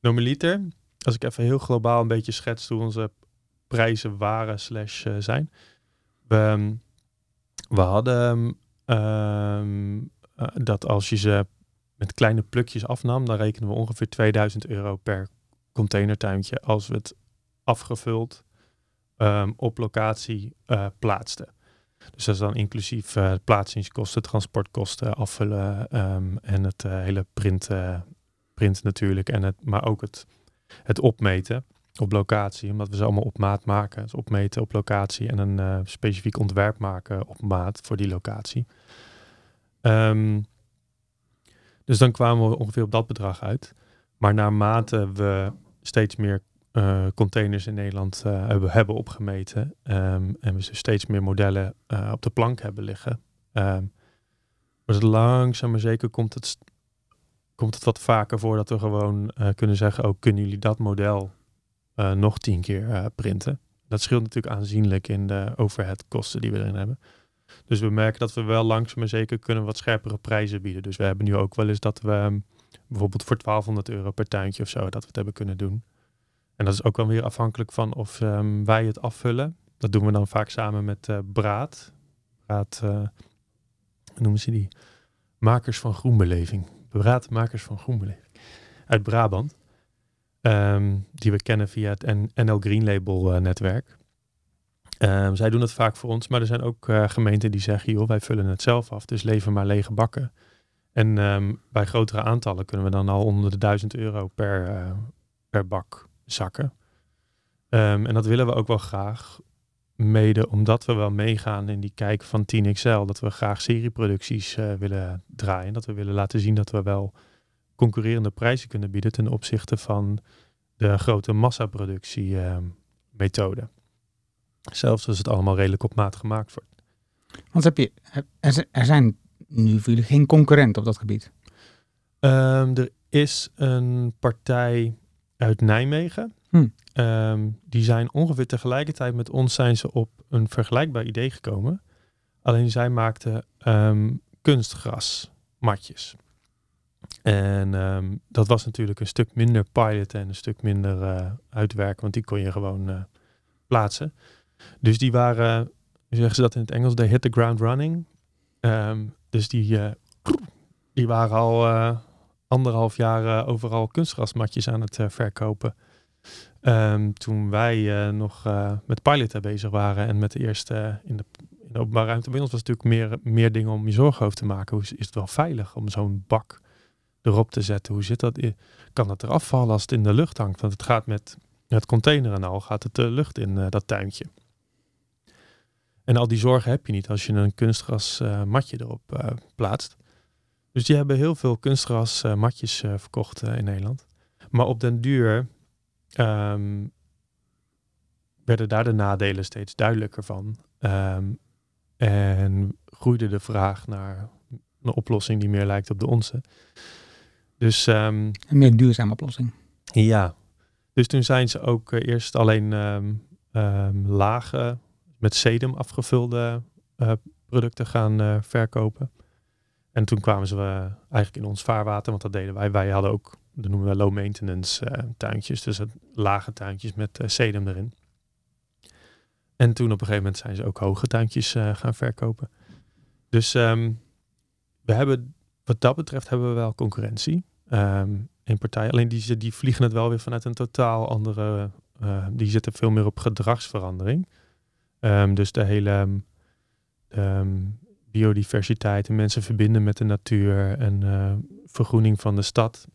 Normaliter, als ik even heel globaal een beetje schets hoe onze prijzen waren slash eh, zijn. We, ehm, we hadden ehm, eh, dat als je ze met kleine plukjes afnam, dan rekenen we ongeveer 2000 euro per containertuintje als we het afgevuld ehm, op locatie eh, plaatsten. Dus dat is dan inclusief eh, plaatsingskosten, transportkosten, afvullen ehm, en het eh, hele print, print natuurlijk. En het, maar ook het, het opmeten op locatie, omdat we ze allemaal op maat maken. Dus opmeten op locatie en een specifiek ontwerp maken op maat voor die locatie. Ehm, dus dan kwamen we ongeveer op dat bedrag uit. Maar naarmate we steeds meer eh, containers in Nederland eh, hebben, opgemeten ehm, en we steeds meer modellen eh, op de plank hebben liggen, ehm wordt het langzaam maar zeker komt het, komt het wat vaker voor dat we gewoon kunnen zeggen, oh, kunnen jullie dat model nog tien keer printen? Dat scheelt natuurlijk aanzienlijk in de overheadkosten die we erin hebben. Dus we merken dat we wel langzaam maar zeker kunnen wat scherpere prijzen bieden. Dus we hebben nu ook wel eens dat we ehm, bijvoorbeeld voor 1200 euro per tuintje of zo, dat we het hebben kunnen doen. En dat is ook wel weer afhankelijk van of ehm, wij het afvullen. Dat doen we dan vaak samen met eh, Braad. Braad, eh, hoe noemen ze die? Makers van Groenbeleving. Braad Makers van Groenbeleving. Uit Brabant. Ehm, die we kennen via het NL Green Label eh, netwerk. Ehm, zij doen het vaak voor ons, maar er zijn ook eh, gemeenten die zeggen, joh, wij vullen het zelf af, dus lever maar lege bakken. En ehm, bij grotere aantallen kunnen we dan al onder de 1000 euro per, eh, per bak zakken. Ehm, en dat willen we ook wel graag, mede omdat we wel meegaan in die kijk van 10XL, dat we graag serieproducties eh, willen draaien. Dat we willen laten zien dat we wel concurrerende prijzen kunnen bieden ten opzichte van de grote massaproductie ehm, methode. Zelfs als het allemaal redelijk op maat gemaakt wordt. Want heb je, er zi- zijn nu voor jullie geen concurrent op dat gebied. Ehm, er is een partij uit Nijmegen. Hm. Ehm, die zijn ongeveer tegelijkertijd met ons zijn ze op een vergelijkbaar idee gekomen. Alleen zij maakten ehm, kunstgrasmatjes. En dat was natuurlijk een stuk minder pilot en een stuk minder eh, uitwerken, want die kon je gewoon eh, plaatsen. Dus die waren, hoe zeggen ze dat in het Engels, they hit the ground running. Ehm, dus die, eh, die waren al uh, anderhalf jaar overal kunstgrasmatjes aan het verkopen. Um, toen wij nog met pilot bezig waren en met de eerste in de, in de openbare ruimte bij ons was natuurlijk meer, meer dingen om je zorgen over te maken. Hoe is, is het wel veilig om zo'n bak erop te zetten? Hoe zit dat? Kan dat eraf vallen als het in de lucht hangt? Want het gaat met het container en al gaat het de lucht in dat tuintje. En al die zorgen heb je niet als je een kunstgras uh, matje erop uh, plaatst. Dus die hebben heel veel kunstgras uh, matjes verkocht in Nederland. Maar op den duur um, werden daar de nadelen steeds duidelijker van. Um, en groeide de vraag naar een oplossing die meer lijkt op de onze. Dus, um, een meer duurzame oplossing. Ja, dus toen zijn ze ook eerst alleen lage met sedum afgevulde uh, producten gaan uh, verkopen. En toen kwamen ze uh, eigenlijk in ons vaarwater, want dat deden wij. Wij hadden ook, dat noemen we low maintenance tuintjes, dus het lage tuintjes met sedum erin. En toen op een gegeven moment zijn ze ook hoge tuintjes gaan verkopen. Dus um, we hebben, wat dat betreft hebben we wel concurrentie um, in partijen. Alleen die, die vliegen het wel weer vanuit een totaal andere, die zitten veel meer op gedragsverandering. Um, dus de hele um, biodiversiteit en mensen verbinden met de natuur en vergroening van de stad.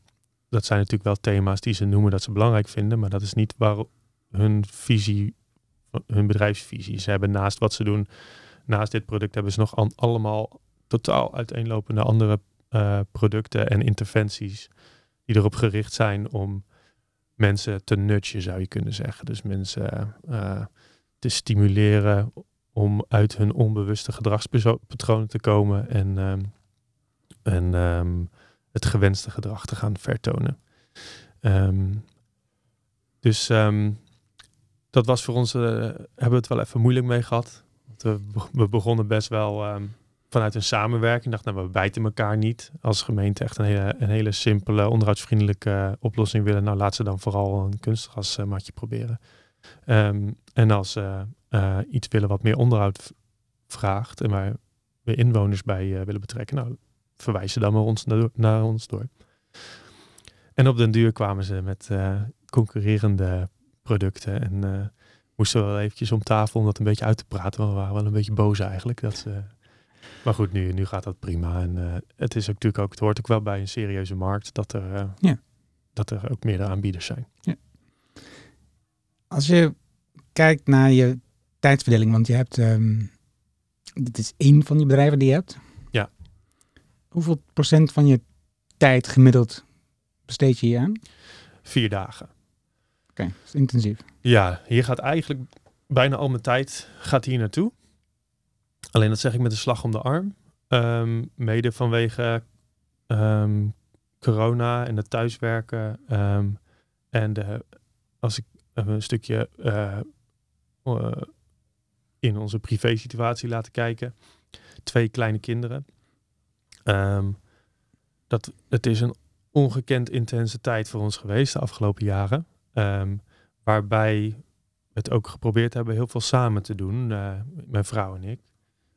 Dat zijn natuurlijk wel thema's die ze noemen dat ze belangrijk vinden, maar dat is niet waar hun visie, hun bedrijfsvisie. Ze hebben naast wat ze doen, naast dit product hebben ze nog allemaal totaal uiteenlopende andere uh, producten en interventies die erop gericht zijn om mensen te nudgen, zou je kunnen zeggen. Dus mensen uh, stimuleren om uit hun onbewuste gedragspatronen te komen en, um, en um, het gewenste gedrag te gaan vertonen. Um, dus dat was voor ons, uh, hebben we het wel even moeilijk mee gehad. We, we, begonnen best wel vanuit een samenwerking. Dacht, nou, we bijten elkaar niet. Als gemeente echt een hele, een hele simpele, onderhoudsvriendelijke oplossing willen. Nou, laat ze dan vooral een kunstgrasmatje proberen. Um, en als ze uh, iets willen wat meer onderhoud vraagt en waar we inwoners bij uh, willen betrekken, nou, verwijzen dan maar ons naar, naar, ons door. En op den duur kwamen ze met concurrerende producten en moesten we wel eventjes om tafel om dat een beetje uit te praten, want we waren wel een beetje boos eigenlijk. Dat ze, maar goed, nu, nu gaat dat prima. En het is ook natuurlijk ook, het hoort ook wel bij een serieuze markt dat er, ja. dat er ook meerdere aanbieders zijn. Ja. Als je kijkt naar je tijdsverdeling, want je hebt, um, dit is één van die bedrijven die je hebt. Ja. Hoeveel procent van je tijd gemiddeld besteed je hier aan? Vier dagen. Oké, okay, is intensief. Ja, hier gaat eigenlijk bijna al mijn tijd gaat hier naartoe. Alleen dat zeg ik met een slag om de arm. Um, mede vanwege um, corona en het thuiswerken. Um, en de, als ik een stukje uh, in onze privé situatie laten kijken. Twee kleine kinderen. Um, dat, het is een ongekend intense tijd voor ons geweest de afgelopen jaren. Um, waarbij we het ook geprobeerd hebben heel veel samen te doen, uh, mijn vrouw en ik.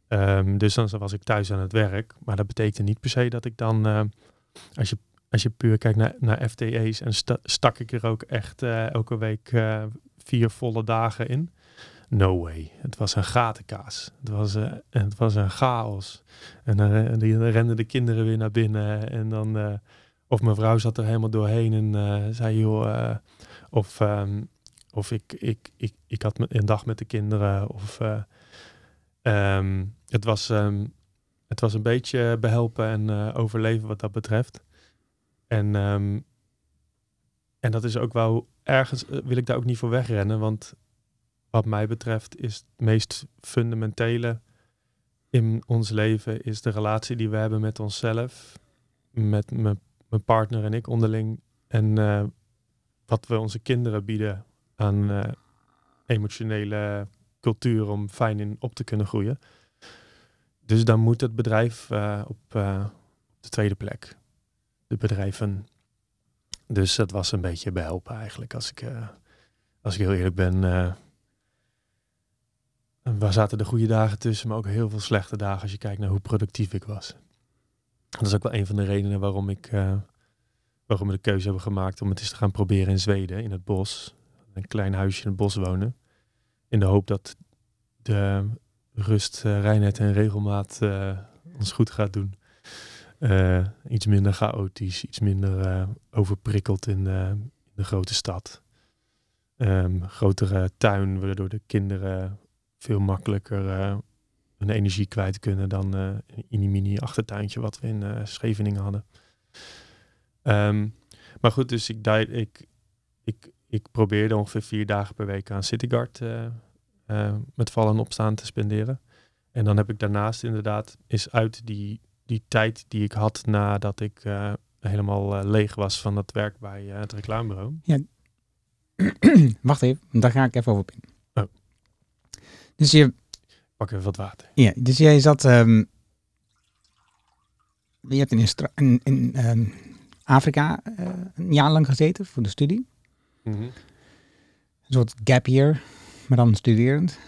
Um, dus dan was ik thuis aan het werk. Maar dat betekende niet per se dat ik dan, uh, als, je, als je puur kijkt naar, naar FTE's, en sta, stak ik er ook echt elke week vier volle dagen in. No way. Het was een gatenkaas. Het was, uh, het was een chaos. En dan renden de kinderen weer naar binnen. En dan, uh, of mijn vrouw zat er helemaal doorheen en zei, joh, of, um, of ik, ik, ik, ik had een dag met de kinderen. Of um, het, was, um, het was een beetje behelpen en overleven wat dat betreft. En, en dat is ook wel ergens, wil ik daar ook niet voor wegrennen, want wat mij betreft is het meest fundamentele in ons leven is de relatie die we hebben met onszelf, met mijn partner en ik onderling en uh, wat we onze kinderen bieden aan uh, emotionele cultuur om fijn in op te kunnen groeien. Dus dan moet het bedrijf uh, op de tweede plek. De bedrijven. Dus dat was een beetje behelpen eigenlijk als ik, als ik heel eerlijk ben waar zaten de goede dagen tussen, maar ook heel veel slechte dagen als je kijkt naar hoe productief ik was. Dat is ook wel een van de redenen waarom ik uh, waarom we de keuze hebben gemaakt om het eens te gaan proberen in Zweden, in het bos. Een klein huisje in het bos wonen. In de hoop dat de rust, uh, reinheid en regelmaat uh, ons goed gaat doen. iets minder chaotisch, iets minder overprikkeld in, in, de grote stad. Um, grotere tuin, waardoor de kinderen veel makkelijker hun energie kwijt kunnen dan in die mini achtertuintje wat we in Scheveningen hadden. Um, maar goed, dus ik, ik, ik, ik probeerde ongeveer vier dagen per week aan Cityguard uh, uh, met vallen en opstaan te spenderen. En dan heb ik daarnaast inderdaad, is uit die, die tijd die ik had nadat ik uh, helemaal leeg was van dat werk bij het reclamebureau. Ja. Wacht even, daar ga ik even over in. Dus je... Pak even wat water. Ja, dus jij zat... Um, je hebt in, in, in um, Afrika uh, een jaar lang gezeten voor de studie. Mm -hmm. Een soort gap year, maar dan studerend.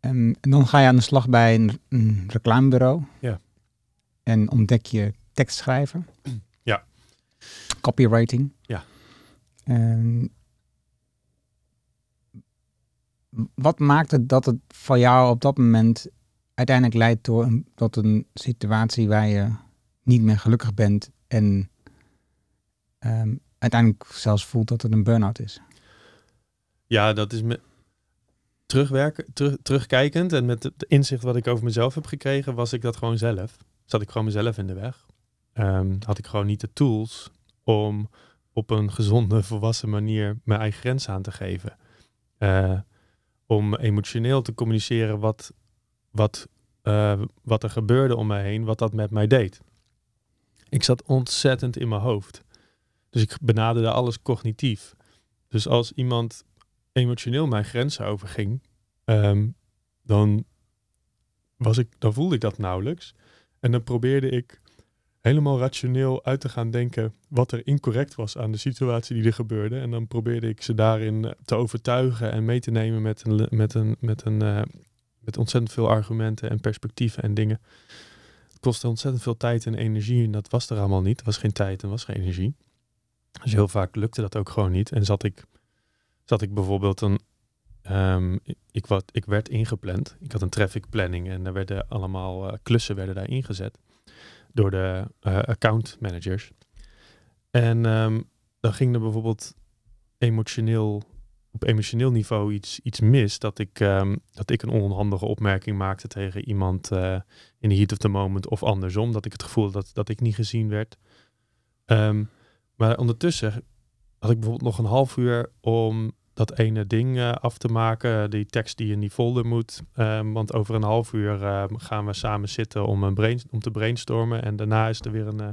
Um, en dan ga je aan de slag bij een, een reclamebureau. Ja. En ontdek je tekstschrijven. Ja. Copywriting. Ja. Um, wat maakt het dat het voor jou op dat moment uiteindelijk leidt door een, tot een situatie waar je niet meer gelukkig bent en um, uiteindelijk zelfs voelt dat het een burn-out is. Ja, dat is me terugwerken, terug, terugkijkend en met het inzicht wat ik over mezelf heb gekregen, was ik dat gewoon zelf. Zat ik gewoon mezelf in de weg. Um, had ik gewoon niet de tools om op een gezonde, volwassen manier mijn eigen grens aan te geven. Uh, om emotioneel te communiceren wat, wat, uh, wat er gebeurde om mij heen, wat dat met mij deed. Ik zat ontzettend in mijn hoofd. Dus ik benaderde alles cognitief. Dus als iemand emotioneel mijn grenzen overging, um, dan, was ik, dan voelde ik dat nauwelijks. En dan probeerde ik helemaal rationeel uit te gaan denken wat er incorrect was aan de situatie die er gebeurde. En dan probeerde ik ze daarin te overtuigen en mee te nemen met een, met een, met een, uh, met ontzettend veel argumenten en perspectieven en dingen. Het kostte ontzettend veel tijd en energie en dat was er allemaal niet. Er was geen tijd en was geen energie. Dus heel vaak lukte dat ook gewoon niet. En zat ik, zat ik bijvoorbeeld een. Um, ik, wat, ik werd ingepland. Ik had een traffic planning en er werden allemaal uh, klussen werden daar ingezet door de uh, account managers. En um, dan ging er bijvoorbeeld emotioneel op emotioneel niveau iets, iets mis. Dat ik, um, dat ik een onhandige opmerking maakte tegen iemand uh, in de heat of the moment of andersom. Dat ik het gevoel dat, dat ik niet gezien werd. Um, maar ondertussen had ik bijvoorbeeld nog een half uur om dat ene ding uh, af te maken, die tekst die in die folder moet. Um, want over een half uur uh, gaan we samen zitten om, een brain, om te brainstormen. En daarna is er weer een, uh,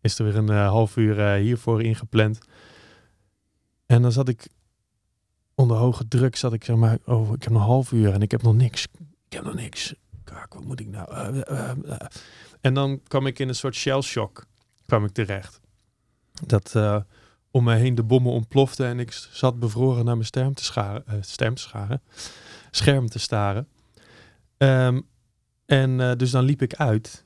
is er weer een half uur hiervoor ingepland. En dan zat ik onder hoge druk, zat ik zeg maar, oh, ik heb nog een half uur en ik heb nog niks. Ik heb nog niks. Kijk, wat moet ik nou? en dan kwam ik in een soort shell shock, kwam ik terecht dat om mij heen de bommen ontploften en ik zat bevroren naar mijn scherm te scharen, stem te scharen scherm te staren. Um, en uh, dus dan liep ik uit.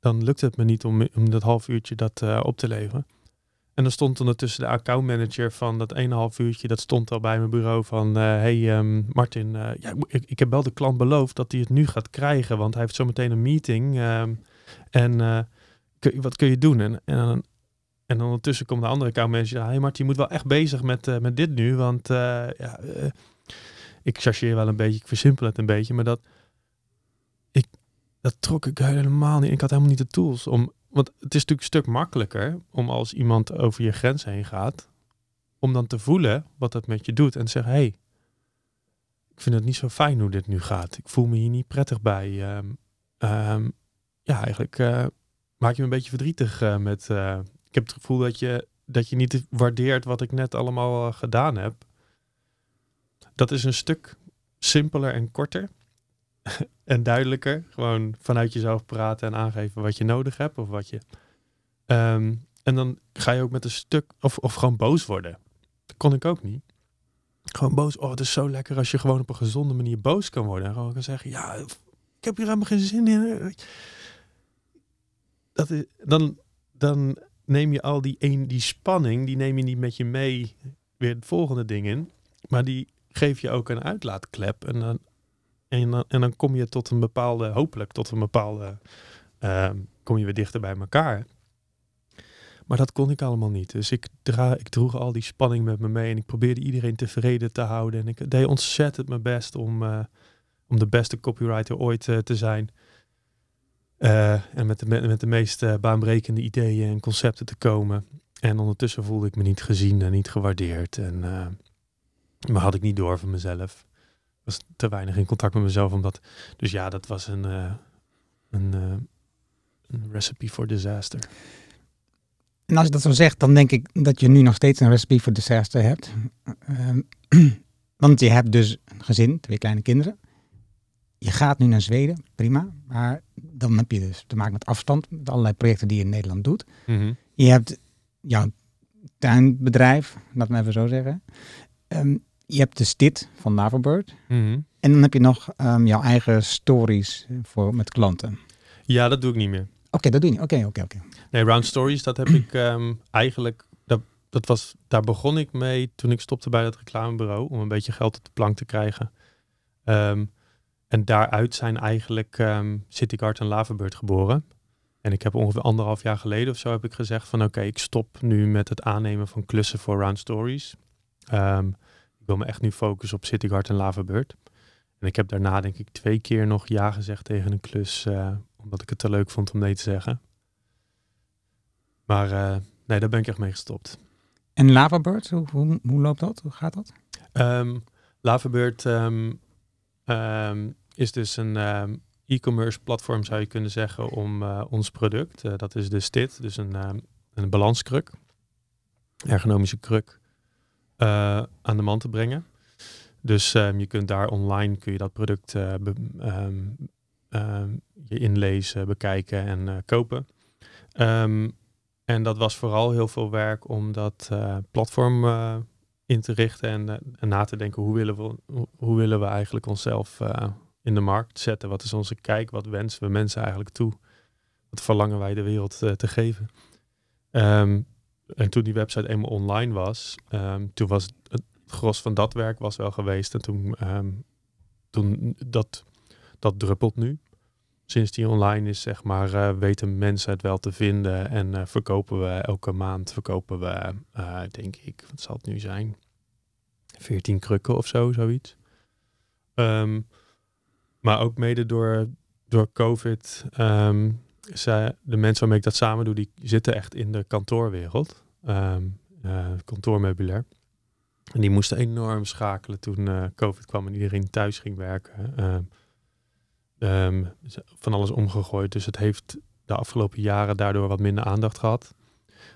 Dan lukte het me niet om, om dat half uurtje dat op te leveren. En dan stond ondertussen de accountmanager van dat 1,5 uurtje, dat stond al bij mijn bureau van, hey um, Martin, ja, ik, ik, heb wel de klant beloofd dat hij het nu gaat krijgen, want hij heeft zometeen een meeting. Um, en wat kun je doen? En, en en ondertussen komt de andere accountmanager. Hey Mart, je moet wel echt bezig met, uh, met dit nu. Want uh, ja, uh, ik chargeer wel een beetje, ik versimpel het een beetje. Maar dat, ik, dat trok ik helemaal niet. Ik had helemaal niet de tools om... Want het is natuurlijk een stuk makkelijker om als iemand over je grens heen gaat... om dan te voelen wat dat met je doet. En te zeggen, hey, ik vind het niet zo fijn hoe dit nu gaat. Ik voel me hier niet prettig bij. Um, um, ja, eigenlijk maak je me een beetje verdrietig met heb het gevoel dat je, dat je niet waardeert wat ik net allemaal gedaan heb. Dat is een stuk simpeler en korter en duidelijker. Gewoon vanuit jezelf praten en aangeven wat je nodig hebt of wat je. Um, en dan ga je ook met een stuk of, of gewoon boos worden. Dat kon ik ook niet. Gewoon boos. Oh, het is zo lekker als je gewoon op een gezonde manier boos kan worden. En gewoon kan zeggen: Ja, ik heb hier helemaal geen zin in dat is, dan, dan neem je al die, een, die spanning, die neem je niet met je mee weer het volgende ding in. Maar die geef je ook een uitlaatklep. En dan, en dan, en dan kom je tot een bepaalde, hopelijk tot een bepaalde, ehm, kom je weer dichter bij elkaar. Maar dat kon ik allemaal niet. Dus ik, dra ik droeg al die spanning met me mee en ik probeerde iedereen tevreden te houden. En ik deed ontzettend mijn best om, eh, om de beste copywriter ooit uh, te zijn. Uh, en met de, met de meest baanbrekende ideeën en concepten te komen. En ondertussen voelde ik me niet gezien en niet gewaardeerd. En maar had ik niet door van mezelf. Was te weinig in contact met mezelf. Omdat, dus ja, dat was een, een, een recipe for disaster. En als je dat zo zegt, dan denk ik dat je nu nog steeds een recipe voor disaster hebt. Ehm, want je hebt dus een gezin, twee kleine kinderen. Je gaat nu naar Zweden, prima. Maar dan heb je dus te maken met afstand, met allerlei projecten die je in Nederland doet. Mhm. Je hebt jouw tuinbedrijf, laat me even zo zeggen. Ehm, je hebt de stit van Navelbird. Mhm. En dan heb je nog ehm, jouw eigen stories voor, met klanten. Ja, dat doe ik niet meer. Oké, dat doe je niet. Oké, oké, oké. Nee, Round Stories, dat heb ik ehm, eigenlijk. Dat, dat was, daar begon ik mee toen ik stopte bij het reclamebureau om een beetje geld op de plank te krijgen. En daaruit zijn eigenlijk um, CityGuard en Lavenbeurt geboren. En ik heb ongeveer anderhalf jaar geleden of zo heb ik gezegd van oké, ik stop nu met het aannemen van klussen voor Round Stories. ik wil me echt nu focussen op CityGuard en Lavenbeurt. En ik heb daarna denk ik twee keer nog ja gezegd tegen een klus, uh, omdat ik het te leuk vond om nee te zeggen. Maar uh, nee, daar ben ik echt mee gestopt. En Lavabird, hoe, hoe, hoe loopt dat? Hoe gaat dat? Um, Lavabird um, um, is dus een e-commerce platform, zou je kunnen zeggen, om uh, ons product, uh, dat is de STIT, dus een, een balanskruk, ergonomische kruk, aan de man te brengen. Dus je kunt daar online kun je dat product je inlezen, bekijken en kopen. En dat was vooral heel veel werk om dat platform in te richten en, uh, en, na te denken hoe willen we, hoe, willen we eigenlijk onszelf in de markt zetten? Wat is onze kijk? Wat wensen we mensen eigenlijk toe? Wat verlangen wij de wereld te geven? Um, en toen die website eenmaal online was, um, toen was het gros van dat werk was wel geweest. En toen, um, toen dat, dat druppelt nu sinds die online is, zeg maar, uh, weten mensen het wel te vinden. En uh, verkopen we elke maand, verkopen we, uh, denk ik, wat zal het nu zijn? 14 krukken of zo, zoiets. Um, maar ook mede door, door COVID, zij, de mensen waarmee ik dat samen doe, die zitten echt in de kantoorwereld. Um, kantoormeubilair. En die moesten enorm schakelen toen COVID kwam en iedereen thuis ging werken. Um, van alles omgegooid. Dus het heeft de afgelopen jaren daardoor wat minder aandacht gehad.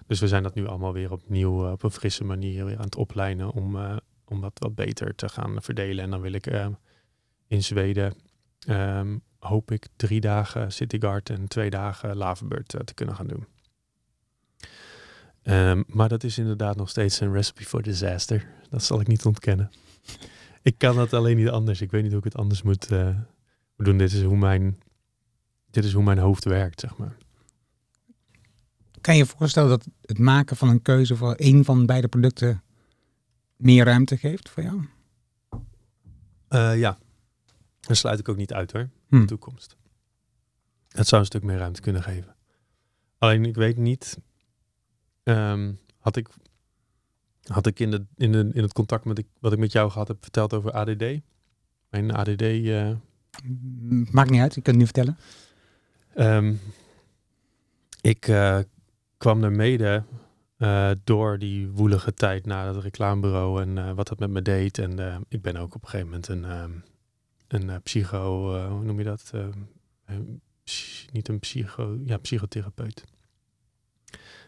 Dus we zijn dat nu allemaal weer opnieuw uh, op een frisse manier weer aan het opleiden om, uh, om dat wat beter te gaan verdelen. En dan wil ik uh, in Zweden, um, hoop ik, drie dagen Cityguard en twee dagen Lavenbeurt te kunnen gaan doen. Maar dat is inderdaad nog steeds een recipe for disaster. Dat zal ik niet ontkennen. ik kan dat alleen niet anders. Ik weet niet hoe ik het anders moet, doen, dit is hoe mijn, dit is hoe mijn hoofd werkt, zeg maar. Kan je je voorstellen dat het maken van een keuze voor één van beide producten meer ruimte geeft voor jou? Uh, ja, dat sluit ik ook niet uit hoor, hm. in de toekomst. Het zou een stuk meer ruimte kunnen geven. Alleen ik weet niet, um, had ik, had ik in, de, in, de, in het contact met ik, wat ik met jou gehad heb verteld over ADD, mijn ADD Maakt niet uit, je kunt het nu vertellen. Um, ik uh, kwam er mede uh, door die woelige tijd na het reclamebureau en uh, wat dat met me deed. En ik ben ook op een gegeven moment een, um, een psycho, hoe noem je dat? niet een psycho, ja, psychotherapeut.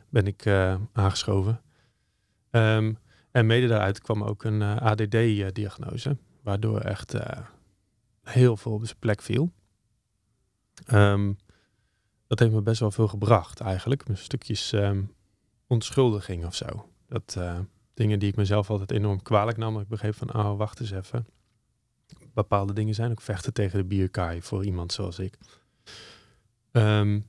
Ben ik aangeschoven. En mede daaruit kwam ook een ADD-diagnose, waardoor echt heel veel op zijn plek viel. Um, dat heeft me best wel veel gebracht eigenlijk. Met stukjes um, onschuldiging of zo. Dat uh, dingen die ik mezelf altijd enorm kwalijk nam. Ik begreep van, oh wacht eens even. Bepaalde dingen zijn ook vechten tegen de bierkaai voor iemand zoals ik. Um,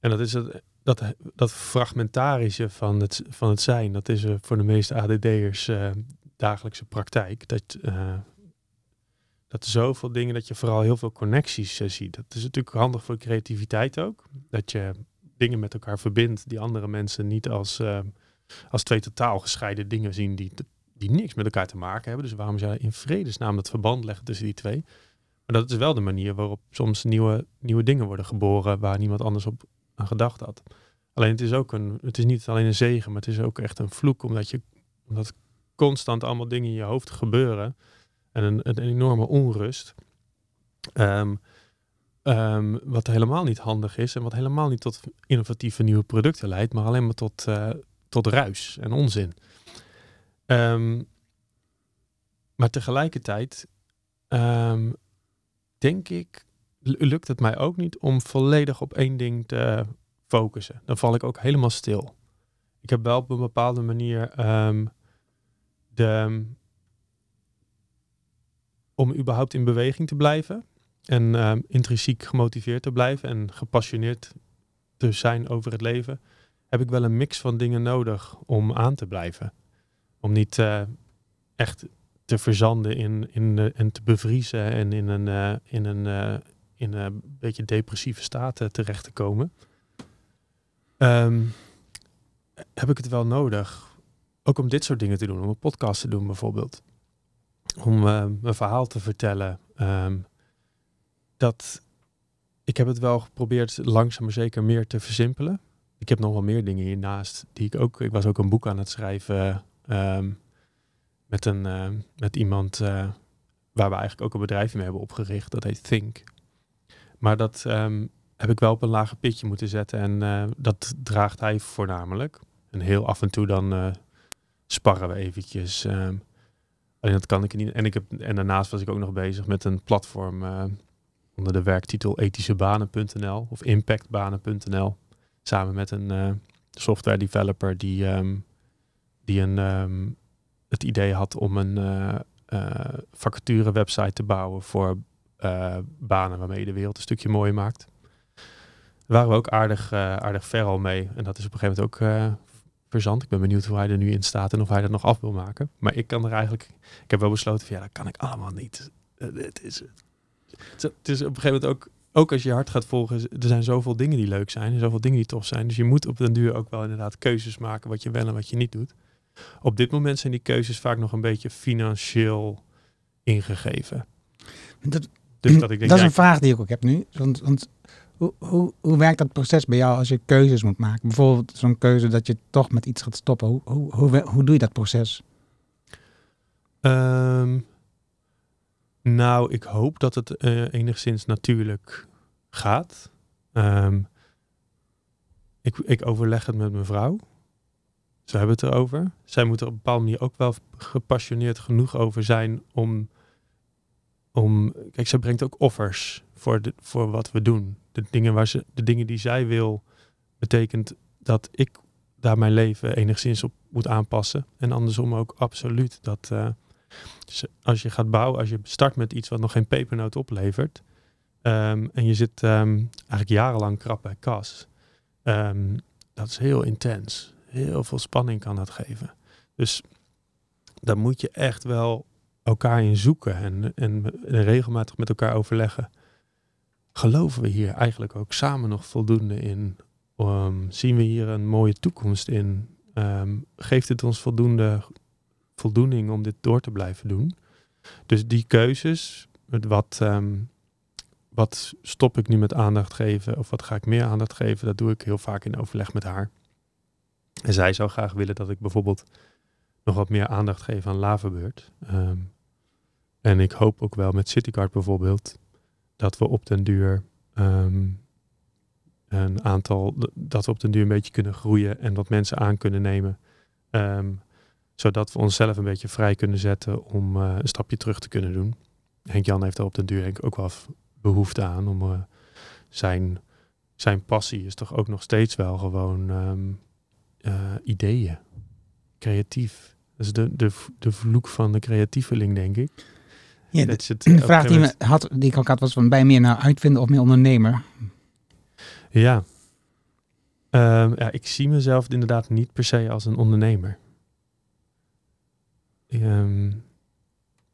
En dat is het, dat, dat fragmentarische van het, van het zijn, dat is uh, voor de meeste ADD'ers uh, dagelijkse praktijk. Dat, dat zoveel dingen, dat je vooral heel veel connecties ziet. Dat is natuurlijk handig voor creativiteit ook. Dat je dingen met elkaar verbindt die andere mensen niet als, als twee totaal gescheiden dingen zien die, die niks met elkaar te maken hebben. Dus waarom zou je in vredesnaam dat verband leggen tussen die twee? Maar dat is wel de manier waarop soms nieuwe, nieuwe dingen worden geboren waar niemand anders op aan gedacht had. Alleen het is ook een, het is niet alleen een zegen, maar het is ook echt een vloek, omdat je, omdat constant allemaal dingen in je hoofd gebeuren en een, een enorme onrust. Um, um, wat helemaal niet handig is en wat helemaal niet tot innovatieve nieuwe producten leidt, maar alleen maar tot, uh, tot ruis en onzin. Um, maar tegelijkertijd denk ik, lukt het mij ook niet om volledig op één ding te focussen. Dan val ik ook helemaal stil. Ik heb wel op een bepaalde manier de, om überhaupt in beweging te blijven en um, intrinsiek gemotiveerd te blijven en gepassioneerd te zijn over het leven, heb ik wel een mix van dingen nodig om aan te blijven. Om niet uh, echt te verzanden in, in, uh, en te bevriezen en in een, uh, in een, in een beetje depressieve staat terecht te komen. Um, heb ik het wel nodig. Ook om dit soort dingen te doen. Om een podcast te doen bijvoorbeeld. Om mijn verhaal te vertellen. Um, dat ik heb het wel geprobeerd langzaam maar zeker meer te versimpelen. Ik heb nog wel meer dingen hiernaast die ik ook. Ik was ook een boek aan het schrijven. Um, met, een, uh, met iemand uh, waar we eigenlijk ook een bedrijf mee hebben opgericht. Dat heet Think. Maar dat um, heb ik wel op een lager pitje moeten zetten. En dat draagt hij voornamelijk. En heel af en toe dan sparren we eventjes. Alleen dat kan ik niet. En, ik heb, en daarnaast was ik ook nog bezig met een platform onder de werktitel ethischebanen.nl of impactbanen.nl. Samen met een software developer die, um, die een het idee had om een uh, uh, vacature website te bouwen voor uh, banen waarmee je de wereld een stukje mooier maakt. Daar waren we ook aardig, aardig ver al mee. En dat is op een gegeven moment ook verzand. Ik ben benieuwd hoe hij er nu in staat en of hij dat nog af wil maken. Maar ik kan er eigenlijk, ik heb wel besloten van ja, dat kan ik allemaal niet. Het is, het is op een gegeven moment ook ook als je hart gaat volgen, er zijn zoveel dingen die leuk zijn en zoveel dingen die tof zijn. Dus je moet op den duur ook wel inderdaad keuzes maken wat je wel en wat je niet doet. Op dit moment zijn die keuzes vaak nog een beetje financieel ingegeven. Dat, dus dat ik denk, dat is een vraag die ik ook heb nu. Want, want hoe, hoe, werkt dat proces bij jou als je keuzes moet maken? Bijvoorbeeld zo'n keuze dat je toch met iets gaat stoppen. Hoe, hoe, hoe, hoe doe je dat proces? Um, nou, ik hoop dat het uh, enigszins natuurlijk gaat. Um, ik, ik overleg het met mijn vrouw. Ze hebben het erover. Zij moeten op een bepaalde manier ook wel gepassioneerd genoeg over zijn om. om kijk, zij brengt ook offers voor, voor wat we doen. De dingen, waar ze, de dingen die zij wil, betekent dat ik daar mijn leven enigszins op moet aanpassen. En andersom ook absoluut. Dat uh, als je gaat bouwen, als je start met iets wat nog geen pepernoot oplevert. Um, en je zit um, eigenlijk jarenlang krap bij kas. Um, dat is heel intens heel veel spanning kan dat geven. Dus daar moet je echt wel elkaar in zoeken en, en, regelmatig met elkaar overleggen. Geloven we hier eigenlijk ook samen nog voldoende in? Um, zien we hier een mooie toekomst in? Um, geeft het ons voldoende voldoening om dit door te blijven doen? Dus die keuzes, wat, um, wat stop ik nu met aandacht geven of wat ga ik meer aandacht geven, dat doe ik heel vaak in overleg met haar. En zij zou graag willen dat ik bijvoorbeeld nog wat meer aandacht geef aan Lavenbeurt. En ik hoop ook wel met CityCard bijvoorbeeld dat we op den duur um, een aantal, dat we op den duur een beetje kunnen groeien en wat mensen aan kunnen nemen. Um, zodat we onszelf een beetje vrij kunnen zetten om uh, een stapje terug te kunnen doen. Henk-Jan heeft daar op den duur denk ik ook wel behoefte aan om uh, zijn, zijn passie is toch ook nog steeds wel gewoon um, uh, ideeën. Creatief. Dat is de, de, de vloek van de creatieveling, denk ik. Ja, dat de vraag die, me had, die ik ook had was van, bij meer nou uitvinden of meer ondernemer? Ja. Ehm, ja, ik zie mezelf inderdaad niet per se als een ondernemer. Ehm,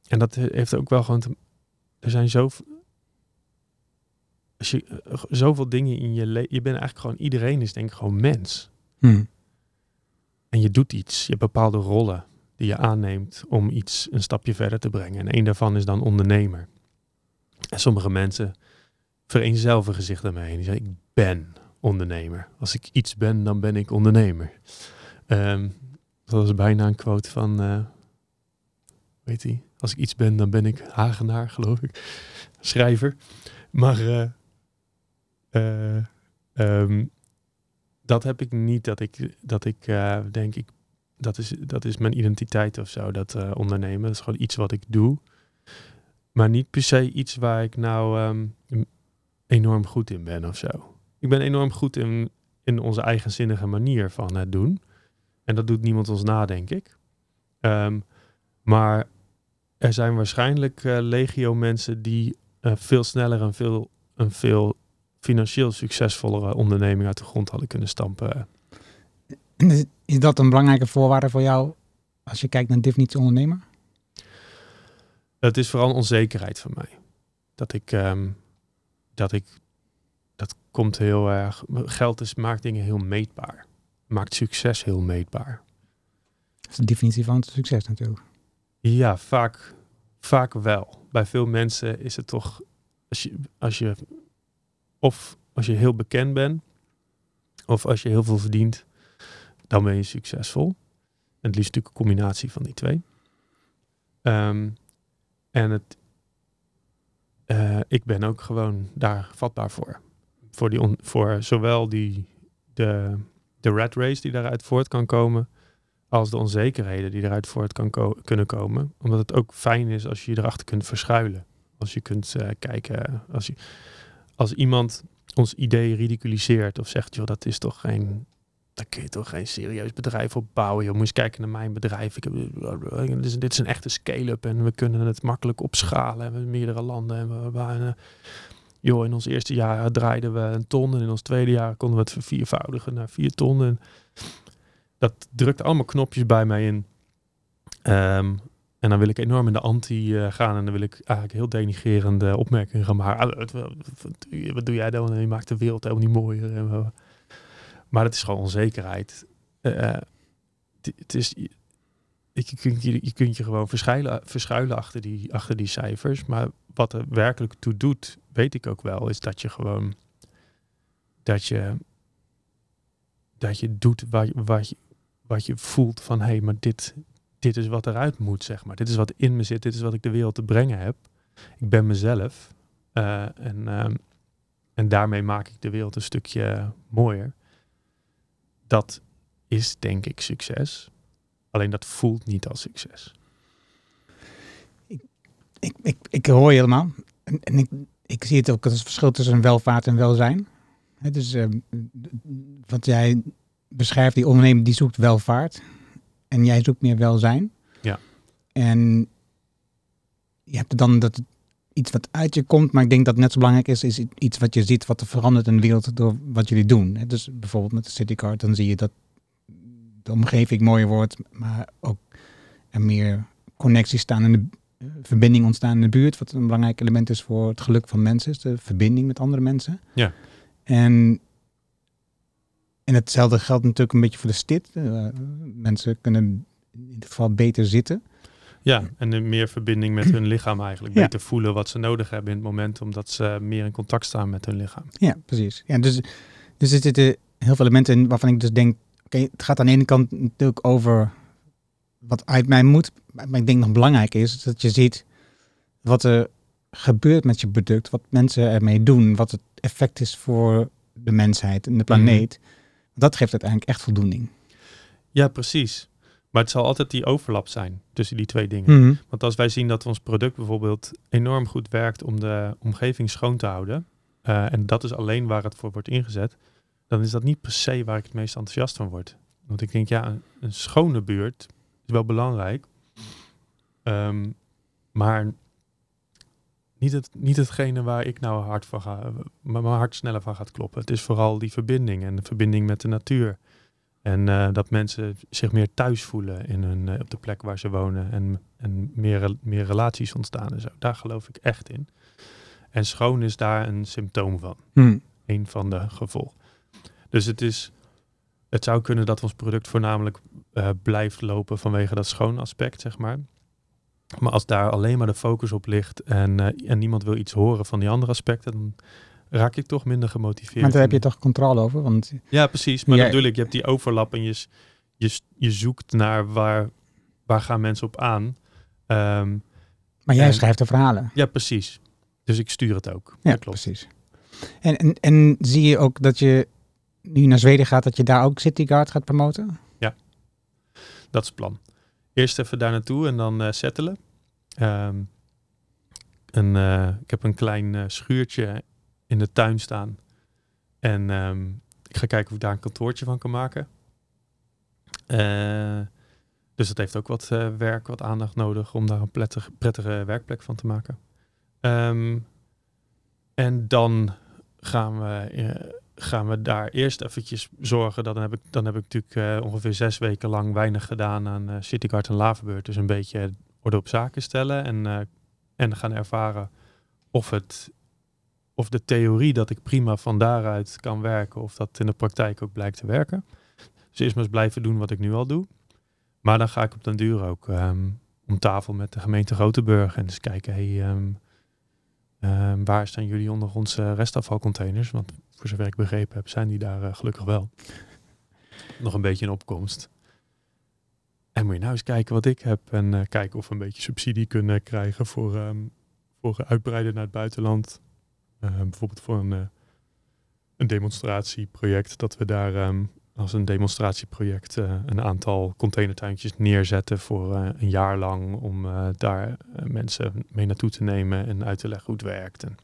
en dat heeft ook wel gewoon. Te, er zijn zoveel. Als je eh, zoveel dingen in je leven. Je bent eigenlijk gewoon. Iedereen is denk ik gewoon mens. Hm. En je doet iets. Je hebt bepaalde rollen die je aanneemt om iets een stapje verder te brengen. En een daarvan is dan ondernemer. En sommige mensen vereenzelvigen zich daarmee. Die zeggen, ik ben ondernemer. Als ik iets ben, dan ben ik ondernemer. Ehm, dat was bijna een quote van, uh, weet hij, als ik iets ben, dan ben ik Hagenaar, geloof ik. Schrijver. Maar uh, uh, dat heb ik niet, dat ik, dat ik denk, ik, dat, is, dat is mijn identiteit of zo, dat ondernemen. Dat is gewoon iets wat ik doe. Maar niet per se iets waar ik nou um, enorm goed in ben of zo. Ik ben enorm goed in, in onze eigenzinnige manier van het doen. En dat doet niemand ons na, denk ik. Um, maar er zijn waarschijnlijk uh, legio mensen die veel sneller en veel, een veel financieel succesvollere onderneming uit de grond hadden kunnen stampen. Is, dat een belangrijke voorwaarde voor jou als je kijkt naar definitie ondernemer? Het is vooral een onzekerheid van mij. Dat ik, um, dat ik, dat komt heel erg, geld is, maakt dingen heel meetbaar. Maakt succes heel meetbaar. Dat is de definitie van succes natuurlijk. Ja, vaak, vaak wel. Bij veel mensen is het toch, als je, als je, of als je heel bekend bent, of als je heel veel verdient, dan ben je succesvol. En het liefst natuurlijk een combinatie van die twee. Um, en het, uh, ik ben ook gewoon daar vatbaar voor. Voor, die on, voor zowel die, de, de rat race die daaruit voort kan komen, als de onzekerheden die eruit voort kan kunnen komen. Omdat het ook fijn is als je je erachter kunt verschuilen. Als je kunt uh, kijken, als, je, als iemand ons idee ridiculiseert of zegt, joh, dat is toch geen, daar kun je toch geen serieus bedrijf op bouwen. Je moet eens kijken naar mijn bedrijf. Ik heb, dit, is, een echte scale-up en we kunnen het makkelijk opschalen. We meerdere landen. En we, we, joh, in ons eerste jaar draaiden we een ton en in ons tweede jaar konden we het verviervoudigen naar vier ton. En dat drukt allemaal knopjes bij mij in. Um, en dan wil ik enorm in de anti uh, gaan en dan wil ik eigenlijk heel denigerende opmerkingen gaan maken. Wat, wat, doe jij dan? Je maakt de wereld helemaal niet mooier. En, maar het is gewoon onzekerheid. Uh, het is, je, kunt je, je kunt je gewoon verschuilen, verschuilen achter, die, achter die cijfers. Maar wat er werkelijk toe doet, weet ik ook wel, is dat je gewoon dat je, dat je doet wat, wat, je, wat je voelt van hé, hey, maar dit, dit is wat eruit moet, zeg maar. Dit is wat in me zit, dit is wat ik de wereld te brengen heb. Ik ben mezelf. Uh, en, uh, en daarmee maak ik de wereld een stukje mooier dat is denk ik succes. Alleen dat voelt niet als succes. Ik, ik, ik, ik hoor je helemaal. En, en ik, ik zie het ook als verschil tussen welvaart en welzijn. He, dus uh, wat jij beschrijft, die ondernemer die zoekt welvaart. En jij zoekt meer welzijn. Ja. En je hebt dan dat iets wat uit je komt, maar ik denk dat net zo belangrijk is, is iets wat je ziet wat er verandert in de wereld door wat jullie doen. Dus bijvoorbeeld met de Citycard, dan zie je dat de omgeving mooier wordt, maar ook er meer connecties staan in de uh, verbinding ontstaan in de buurt, wat een belangrijk element is voor het geluk van mensen, is de verbinding met andere mensen. Ja. En, en hetzelfde geldt natuurlijk een beetje voor de stit. Uh, mensen kunnen in ieder geval beter zitten. Ja, en meer verbinding met hun lichaam eigenlijk. Ja. Beter voelen wat ze nodig hebben in het moment, omdat ze meer in contact staan met hun lichaam. Ja, precies. Ja, dus, dus er zitten heel veel elementen in waarvan ik dus denk, oké, okay, het gaat aan de ene kant natuurlijk over wat uit mij moet. Maar ik denk nog belangrijk is dat je ziet wat er gebeurt met je product, wat mensen ermee doen, wat het effect is voor de mensheid en de planeet. Mm. Dat geeft uiteindelijk echt voldoening. Ja, precies. Maar het zal altijd die overlap zijn tussen die twee dingen. Mm -hmm. Want als wij zien dat ons product bijvoorbeeld enorm goed werkt om de omgeving schoon te houden, uh, en dat is alleen waar het voor wordt ingezet, dan is dat niet per se waar ik het meest enthousiast van word. Want ik denk, ja, een, een schone buurt is wel belangrijk. Um, maar niet, het, niet hetgene waar ik nou hard van ga, maar mijn hart sneller van gaat kloppen. Het is vooral die verbinding en de verbinding met de natuur. En eh, dat mensen zich meer thuis voelen in hun, eh, op de plek waar ze wonen en, en meer, meer relaties ontstaan en zo. Daar geloof ik echt in. En schoon is daar een symptoom van. Hmm. Een van de gevolgen. Dus het is, het zou kunnen dat ons product voornamelijk eh, blijft lopen vanwege dat schoon aspect, zeg maar. Maar als daar alleen maar de focus op ligt en, en niemand wil iets horen van die andere aspecten, dan raak ik toch minder gemotiveerd. Maar daar heb je toch controle over? Want Ja, precies. Maar ik, je hebt die overlap en je, je, zoekt naar waar, waar gaan mensen op aan. Ehm, maar jij En- schrijft de verhalen. ja, precies. Dus ik stuur het ook. Ja, dat klopt. precies. En, en, en zie je ook dat je nu naar Zweden gaat, dat je daar ook City Guard gaat promoten? Dat is het plan. Eerst even daar naartoe en dan eh settelen. Ehm, en, eh, ik heb een klein eh, schuurtje in de tuin staan. En ehm, ik ga kijken of ik daar een kantoortje van kan maken. Eh, dus dat heeft ook wat eh, werk, wat aandacht nodig om daar een prettige, prettige werkplek van te maken. Ehm, en dan gaan we, eh, gaan we daar eerst eventjes zorgen. Dat dan heb ik, dan heb ik natuurlijk ongeveer zes weken lang weinig gedaan aan CityGuard en Lavenbeurt. Dus een beetje orde op zaken stellen en, en gaan ervaren of, het, of de theorie dat ik prima van daaruit kan werken, of dat in de praktijk ook blijkt te werken. Dus eerst maar eens blijven doen wat ik nu al doe. Maar dan ga ik op den duur ook ehm, om tafel met de gemeente Rotenburg en eens kijken, hey, ehm, ehm, waar staan jullie ondergrondse restafvalcontainers? Want voor zover ik begrepen heb, zijn die daar eh, gelukkig wel. Nog een beetje in opkomst. En moet je nou eens kijken wat ik heb en eh, kijken of we een beetje subsidie kunnen krijgen voor, voor uitbreiden naar het buitenland. Eh, bijvoorbeeld voor een, eh, een demonstratieproject, dat we daar ehm, als een demonstratieproject eh, een aantal containertuintjes neerzetten voor een jaar lang om daar mensen mee naartoe te nemen en uit te leggen hoe het werkt. En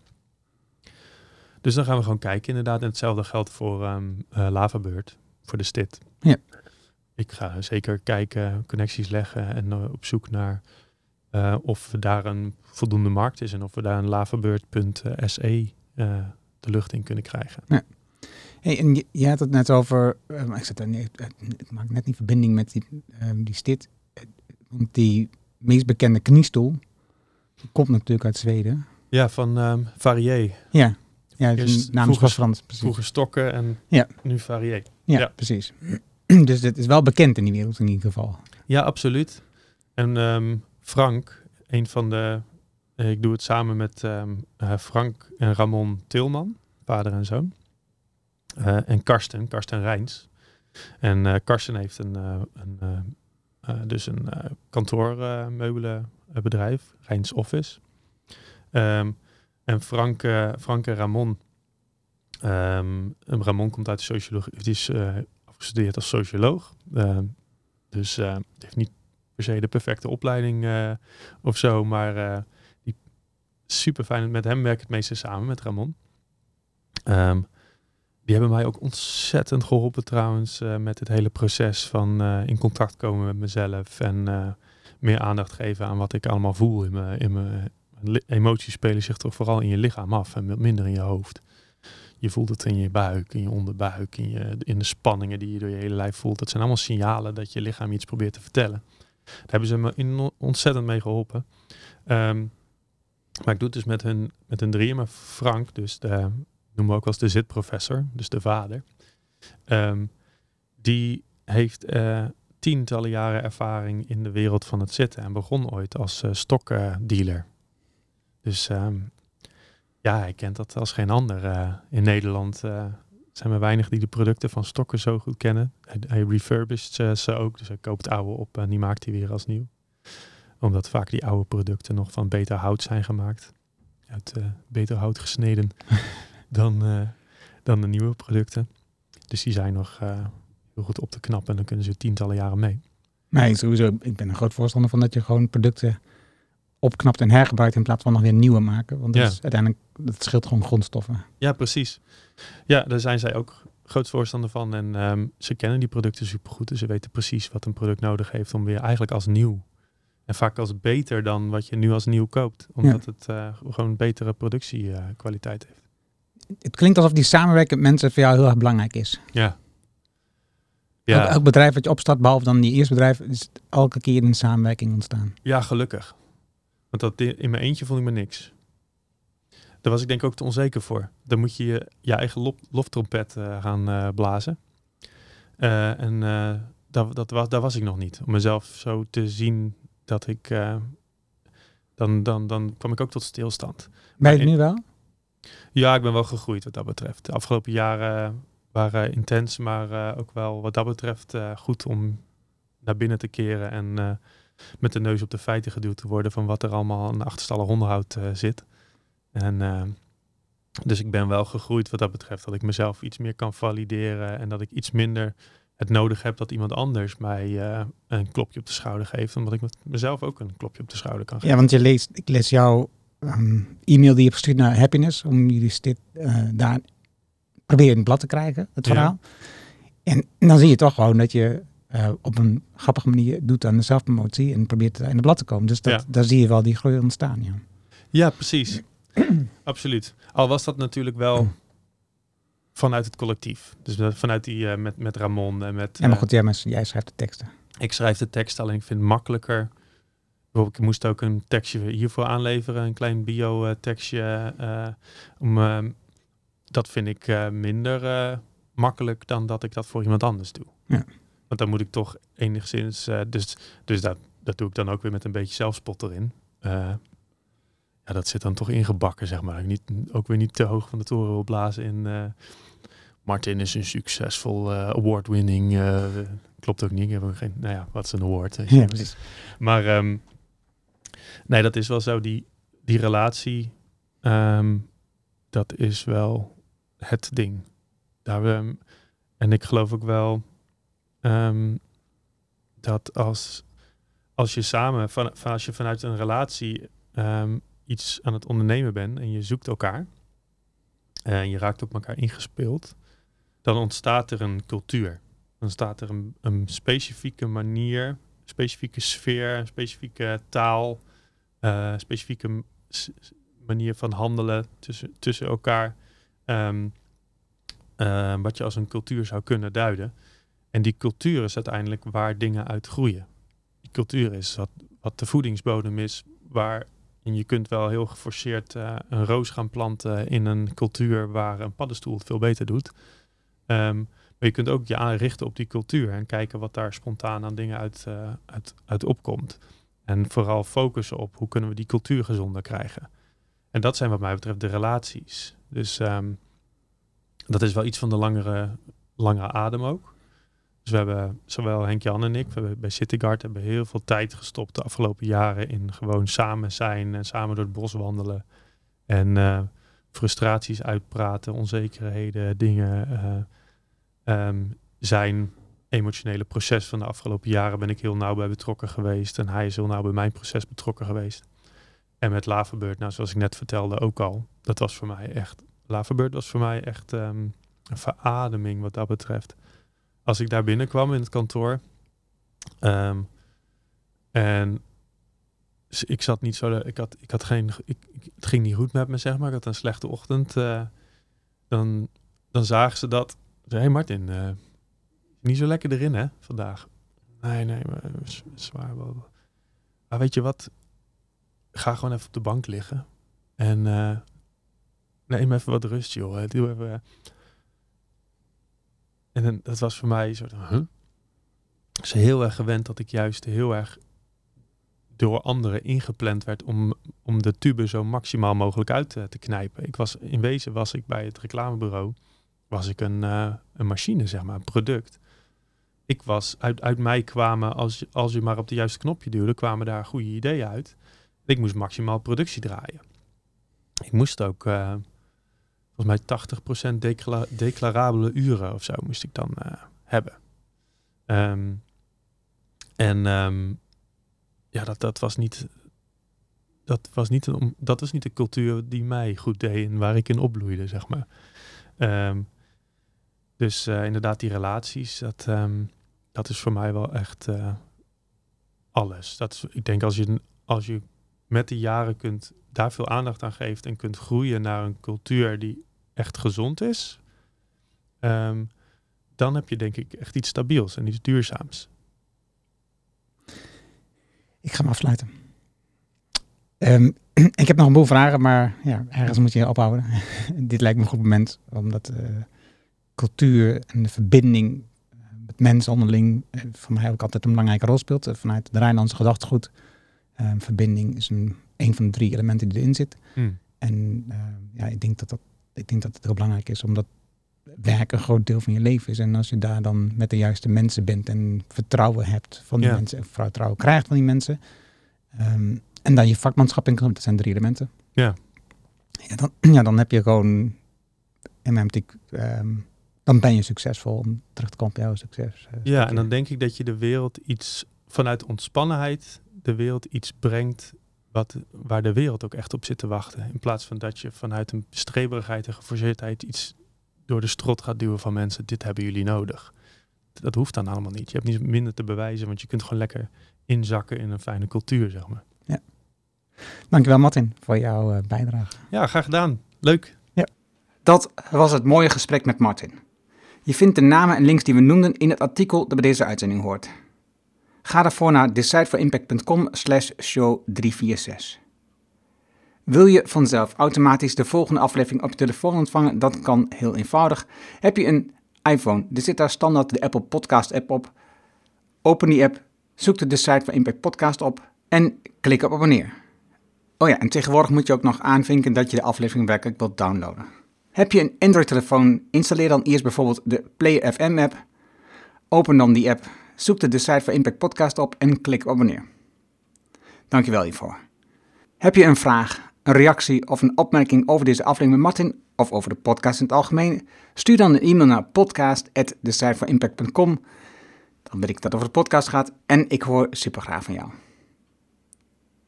dus dan gaan we gewoon kijken inderdaad. En hetzelfde geldt voor eh, Lavabeurt, voor de STIT. Ja. Ik ga zeker kijken, connecties leggen en op zoek naar eh, of daar een voldoende markt is en of we daar een lavabeurt.se eh de lucht in kunnen krijgen. Hey, en je, je had het net over, eh, ik, zat niet, ik maak net die verbinding met die, ehm, die stit. Want die meest bekende kniestoel komt natuurlijk uit Zweden. Ja, van ehm Varier. Ja, ja is vroeger- pas Frans. Precies. Vroeger stokken en Ja. nu Varier. Ja, ja. precies. dus het is wel bekend in die wereld in ieder geval. Ja, absoluut. En ehm, Frank, een van de. eh, ik doe het samen met ehm, eh, Frank en Ramon Tilman, vader en zoon. Eh, en Karsten, Karsten Rijns. En Karsten heeft een, eh, een, dus een kantoormeubelenbedrijf, Rijns Office. Ehm, en Frank, Frank en Ramon. ehm, Ramon komt uit de sociologie, die is afgestudeerd als socioloog. Dus heeft niet per se de perfecte opleiding eh, of zo, maar eh, die super fijn. Met hem werk ik het meeste samen, met Ramon. Ehm, die hebben mij ook ontzettend geholpen trouwens eh, met het hele proces van in contact komen met mezelf en meer aandacht geven aan wat ik allemaal voel in mijn, in mijn emoties spelen zich toch vooral in je lichaam af en minder in je hoofd. Je voelt het in je buik, in je onderbuik, in, je, in de spanningen die je door je hele lijf voelt. Dat zijn allemaal signalen dat je lichaam iets probeert te vertellen. Daar hebben ze me ontzettend mee geholpen. Ehm, maar ik doe het dus met hun, met hun drieën. Maar Frank, dus de, noemen we ook eens de zitprofessor, dus de vader. ehm, die heeft eh, tientallen jaren ervaring in de wereld van het zitten. En begon ooit als uh, stokdealer. dus ehm, ja, hij kent dat als geen ander. Uh, in Nederland zijn er weinig die de producten van stokken zo goed kennen. Hij, hij refurbished ze ook, dus hij koopt oude op en die maakt hij weer als nieuw. Omdat vaak die oude producten nog van beter hout zijn gemaakt. Uit uh, beter hout gesneden dan, uh, dan de nieuwe producten. Dus die zijn nog uh, heel goed op te knappen en dan kunnen ze tientallen jaren mee. Nee, sowieso. Ik ben een groot voorstander van dat je gewoon producten opknapt en hergebruikt in plaats van nog weer nieuwe maken. Want dat Ja. is uiteindelijk, dat scheelt gewoon grondstoffen. Ja, precies. Ja, daar zijn zij ook groot voorstander van. En ehm, ze kennen die producten supergoed. Dus ze weten precies wat een product nodig heeft om weer eigenlijk als nieuw En vaak als beter dan wat je nu als nieuw koopt. Omdat het uh, gewoon betere productiekwaliteit heeft. Het klinkt alsof die samenwerking met mensen voor jou heel erg belangrijk is. Ja. ja. Elk, bedrijf wat je opstart, behalve dan die eerste bedrijf, is elke keer een samenwerking ontstaan. Ja, gelukkig. Want dat in mijn eentje vond ik me niks. Daar was ik denk ik ook te onzeker voor. Dan moet je je, je eigen lof, loftrompet uh, gaan uh, blazen. Uh, en dat, dat was, daar was ik nog niet. Om mezelf zo te zien dat ik... dan, dan, dan kwam ik ook tot stilstand. Ben je nu wel? Ja, ik ben wel gegroeid wat dat betreft. De afgelopen jaren waren intens, maar ook wel wat dat betreft goed om naar binnen te keren en met de neus op de feiten geduwd te worden van wat er allemaal aan achterstallig onderhoud zit. En uh, dus ik ben wel gegroeid wat dat betreft. Dat ik mezelf iets meer kan valideren en dat ik iets minder het nodig heb dat iemand anders mij uh, een klopje op de schouder geeft. Omdat ik met mezelf ook een klopje op de schouder kan geven. Ja, want je leest, ik lees jouw um, e-mail die je hebt gestuurd naar Happiness. Om jullie dit uh, daar proberen in het blad te krijgen, het verhaal. Ja. En, en, dan zie je toch gewoon dat je uh, op een grappige manier doet aan de zelfpromotie en probeert in het blad te komen. Dus dat, ja. daar zie je wel die groei ontstaan. Ja, ja precies. Absoluut. Al was dat natuurlijk wel vanuit het collectief. Dus vanuit die uh, met, met Ramon en met. En maar goed, jij, jij schrijft de teksten. Ik schrijf de tekst, alleen ik vind het makkelijker. Ik moest ook een tekstje hiervoor aanleveren, een klein bio-tekstje. Uh, om, uh, dat vind ik minder makkelijk dan dat ik dat voor iemand anders doe. Ja. Want dan moet ik toch enigszins. dus dus dat, dat doe ik dan ook weer met een beetje zelfspot erin ja, dat zit dan toch ingebakken, zeg maar. Niet, ook weer niet te hoog van de toren wil blazen in... Uh, Martin is een succesvol award-winning... Klopt ook niet, ik heb ook geen... Nou ja, wat is een award? Ja, precies. Maar um, nee, dat is wel zo. Die, die relatie, um, dat is wel het ding. Daar, um, en ik geloof ook wel dat als, als je samen, van, als je vanuit een relatie iets aan het ondernemen bent en je zoekt elkaar en je raakt op elkaar ingespeeld, dan ontstaat er een cultuur. Dan staat er een, een specifieke manier, specifieke sfeer, specifieke taal, uh, specifieke manier van handelen tussen, tussen elkaar. Uh, wat je als een cultuur zou kunnen duiden. En die cultuur is uiteindelijk waar dingen uit groeien. Die cultuur is wat, wat de voedingsbodem is, waar en je kunt wel heel geforceerd uh, een roos gaan planten in een cultuur waar een paddenstoel het veel beter doet. Um, maar je kunt ook je aanrichten op die cultuur en kijken wat daar spontaan aan dingen uit, uh, uit, uit opkomt. En vooral focussen op hoe kunnen we die cultuur gezonder krijgen. En dat zijn wat mij betreft de relaties. Dus um, dat is wel iets van de langere, langere adem ook. Dus we hebben, zowel Henk-Jan en ik, we bij Cityguard hebben heel veel tijd gestopt de afgelopen jaren in gewoon samen zijn en samen door het bos wandelen. En uh, frustraties uitpraten, onzekerheden, dingen. Uh, um, zijn emotionele proces van de afgelopen jaren ben ik heel nauw bij betrokken geweest. En hij is heel nauw bij mijn proces betrokken geweest. En met Laverbird, nou zoals ik net vertelde ook al, dat was voor mij echt, Laverbird was voor mij echt um, een verademing wat dat betreft als ik daar binnenkwam in het kantoor. Um, en ik zat niet zo. Ik had, ik had geen. Ik, het ging niet goed met me, zeg maar. Ik had een slechte ochtend. Uh, dan, dan zagen ze dat. Hé hey Martin, uh, niet zo lekker erin, hè, vandaag. Nee, nee, maar zwaar. Maar weet je wat? Ga gewoon even op de bank liggen. En neem even wat rust, joh. Doe even, en dat was voor mij een soort huh? Ze heel erg gewend dat ik juist heel erg door anderen ingepland werd om, om de tube zo maximaal mogelijk uit te, te knijpen. Ik was, in wezen was ik bij het reclamebureau, was ik een, uh, een machine, zeg maar, een product. Ik was, uit, uit mij kwamen, als, als je maar op de juiste knopje duwde, kwamen daar goede ideeën uit. Ik moest maximaal productie draaien. Ik moest ook... Uh, volgens mij 80% decla declarabele uren of zo moest ik dan uh, hebben. Um, en um, ja, dat, dat was niet. Dat was niet, een, dat was niet de cultuur die mij goed deed en waar ik in opbloeide, zeg maar. Um, dus uh, inderdaad, die relaties, dat, dat is voor mij wel echt uh, alles. Dat is, ik denk als je, als je met de jaren kunt daar veel aandacht aan geeft en kunt groeien naar een cultuur die echt gezond is, ehm, dan heb je denk ik echt iets stabiels en iets duurzaams. Ik ga me afsluiten. Ehm, ik heb nog een boel vragen, maar ja, ergens moet je ophouden. Dit lijkt me een goed moment, omdat uh, cultuur en de verbinding uh, met mensen onderling uh, voor mij ook altijd een belangrijke rol speelt. vanuit de Rijnlandse gedachtegoed. Ehm, verbinding is een, een van de drie elementen die erin zit. Hmm. En ja, ik denk dat, dat, ik denk dat het heel belangrijk is, omdat werk een groot deel van je leven is. En als je daar dan met de juiste mensen bent en vertrouwen hebt van die mensen, en vertrouwen krijgt van die mensen, um, en dan je vakmanschap in dat zijn drie elementen. Ja. Ja, dan, ja, dan heb je gewoon, in mijn optiek, ehm, dan ben je succesvol om terug te komen op jouw succes. Uh, ja, en dan denk ik dat je de wereld iets, vanuit ontspannenheid, de wereld iets brengt wat, waar de wereld ook echt op zit te wachten. In plaats van dat je vanuit een streberigheid en geforceerdheid iets door de strot gaat duwen van mensen, dit hebben jullie nodig. Dat hoeft dan allemaal niet. Je hebt niet minder te bewijzen, want je kunt gewoon lekker inzakken in een fijne cultuur, zeg maar. Ja. Dankjewel Martin voor jouw uh, bijdrage. Ja, graag gedaan. Leuk. Ja. Dat was het mooie gesprek met Martin. Je vindt de namen en links die we noemden in het artikel dat bij deze uitzending hoort. Ga daarvoor naar decideforimpact.com slash show 346. Wil je vanzelf automatisch de volgende aflevering op je telefoon ontvangen? Dat kan heel eenvoudig. Heb je een iPhone, er zit daar standaard de Apple Podcast app op. Open die app, zoek de Decide for Impact podcast op en klik op abonneer. Oh ja, en tegenwoordig moet je ook nog aanvinken dat je de aflevering werkelijk wilt downloaden. Heb je een Android-telefoon, installeer dan eerst bijvoorbeeld de Player FM app. Open dan die app, zoek de Decide for Impact podcast op en klik op abonneer. Dankjewel hiervoor. Heb je een vraag, een reactie of een opmerking over deze aflevering met Martin of over de podcast in het algemeen? Stuur dan een e-mail naar podcast.decideforimpact.com. Dan weet ik dat over de podcast gaat en ik hoor super graag van jou.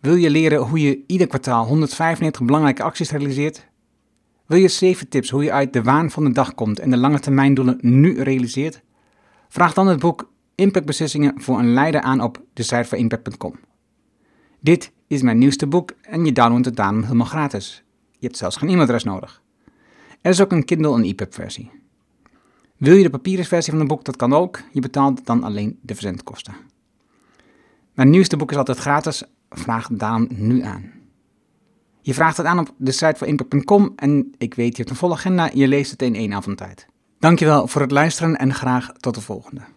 Wil je leren hoe je ieder kwartaal 195 belangrijke acties realiseert? Wil je 7 tips hoe je uit de waan van de dag komt en de lange termijn doelen nu realiseert? Vraag dan het boek Impactbeslissingen voor een leider aan op decideforimpact.com. Dit is mijn nieuwste boek en je downloadt het daarom helemaal gratis. Je hebt zelfs geen e-mailadres nodig. Er is ook een Kindle en EPUB versie. Wil je de papieren versie van het boek? Dat kan ook. Je betaalt dan alleen de verzendkosten. Mijn nieuwste boek is altijd gratis vraag Daan nu aan. Je vraagt het aan op de site van impact.com en ik weet, je hebt een volle agenda, je leest het in één avond tijd. Dankjewel voor het luisteren en graag tot de volgende.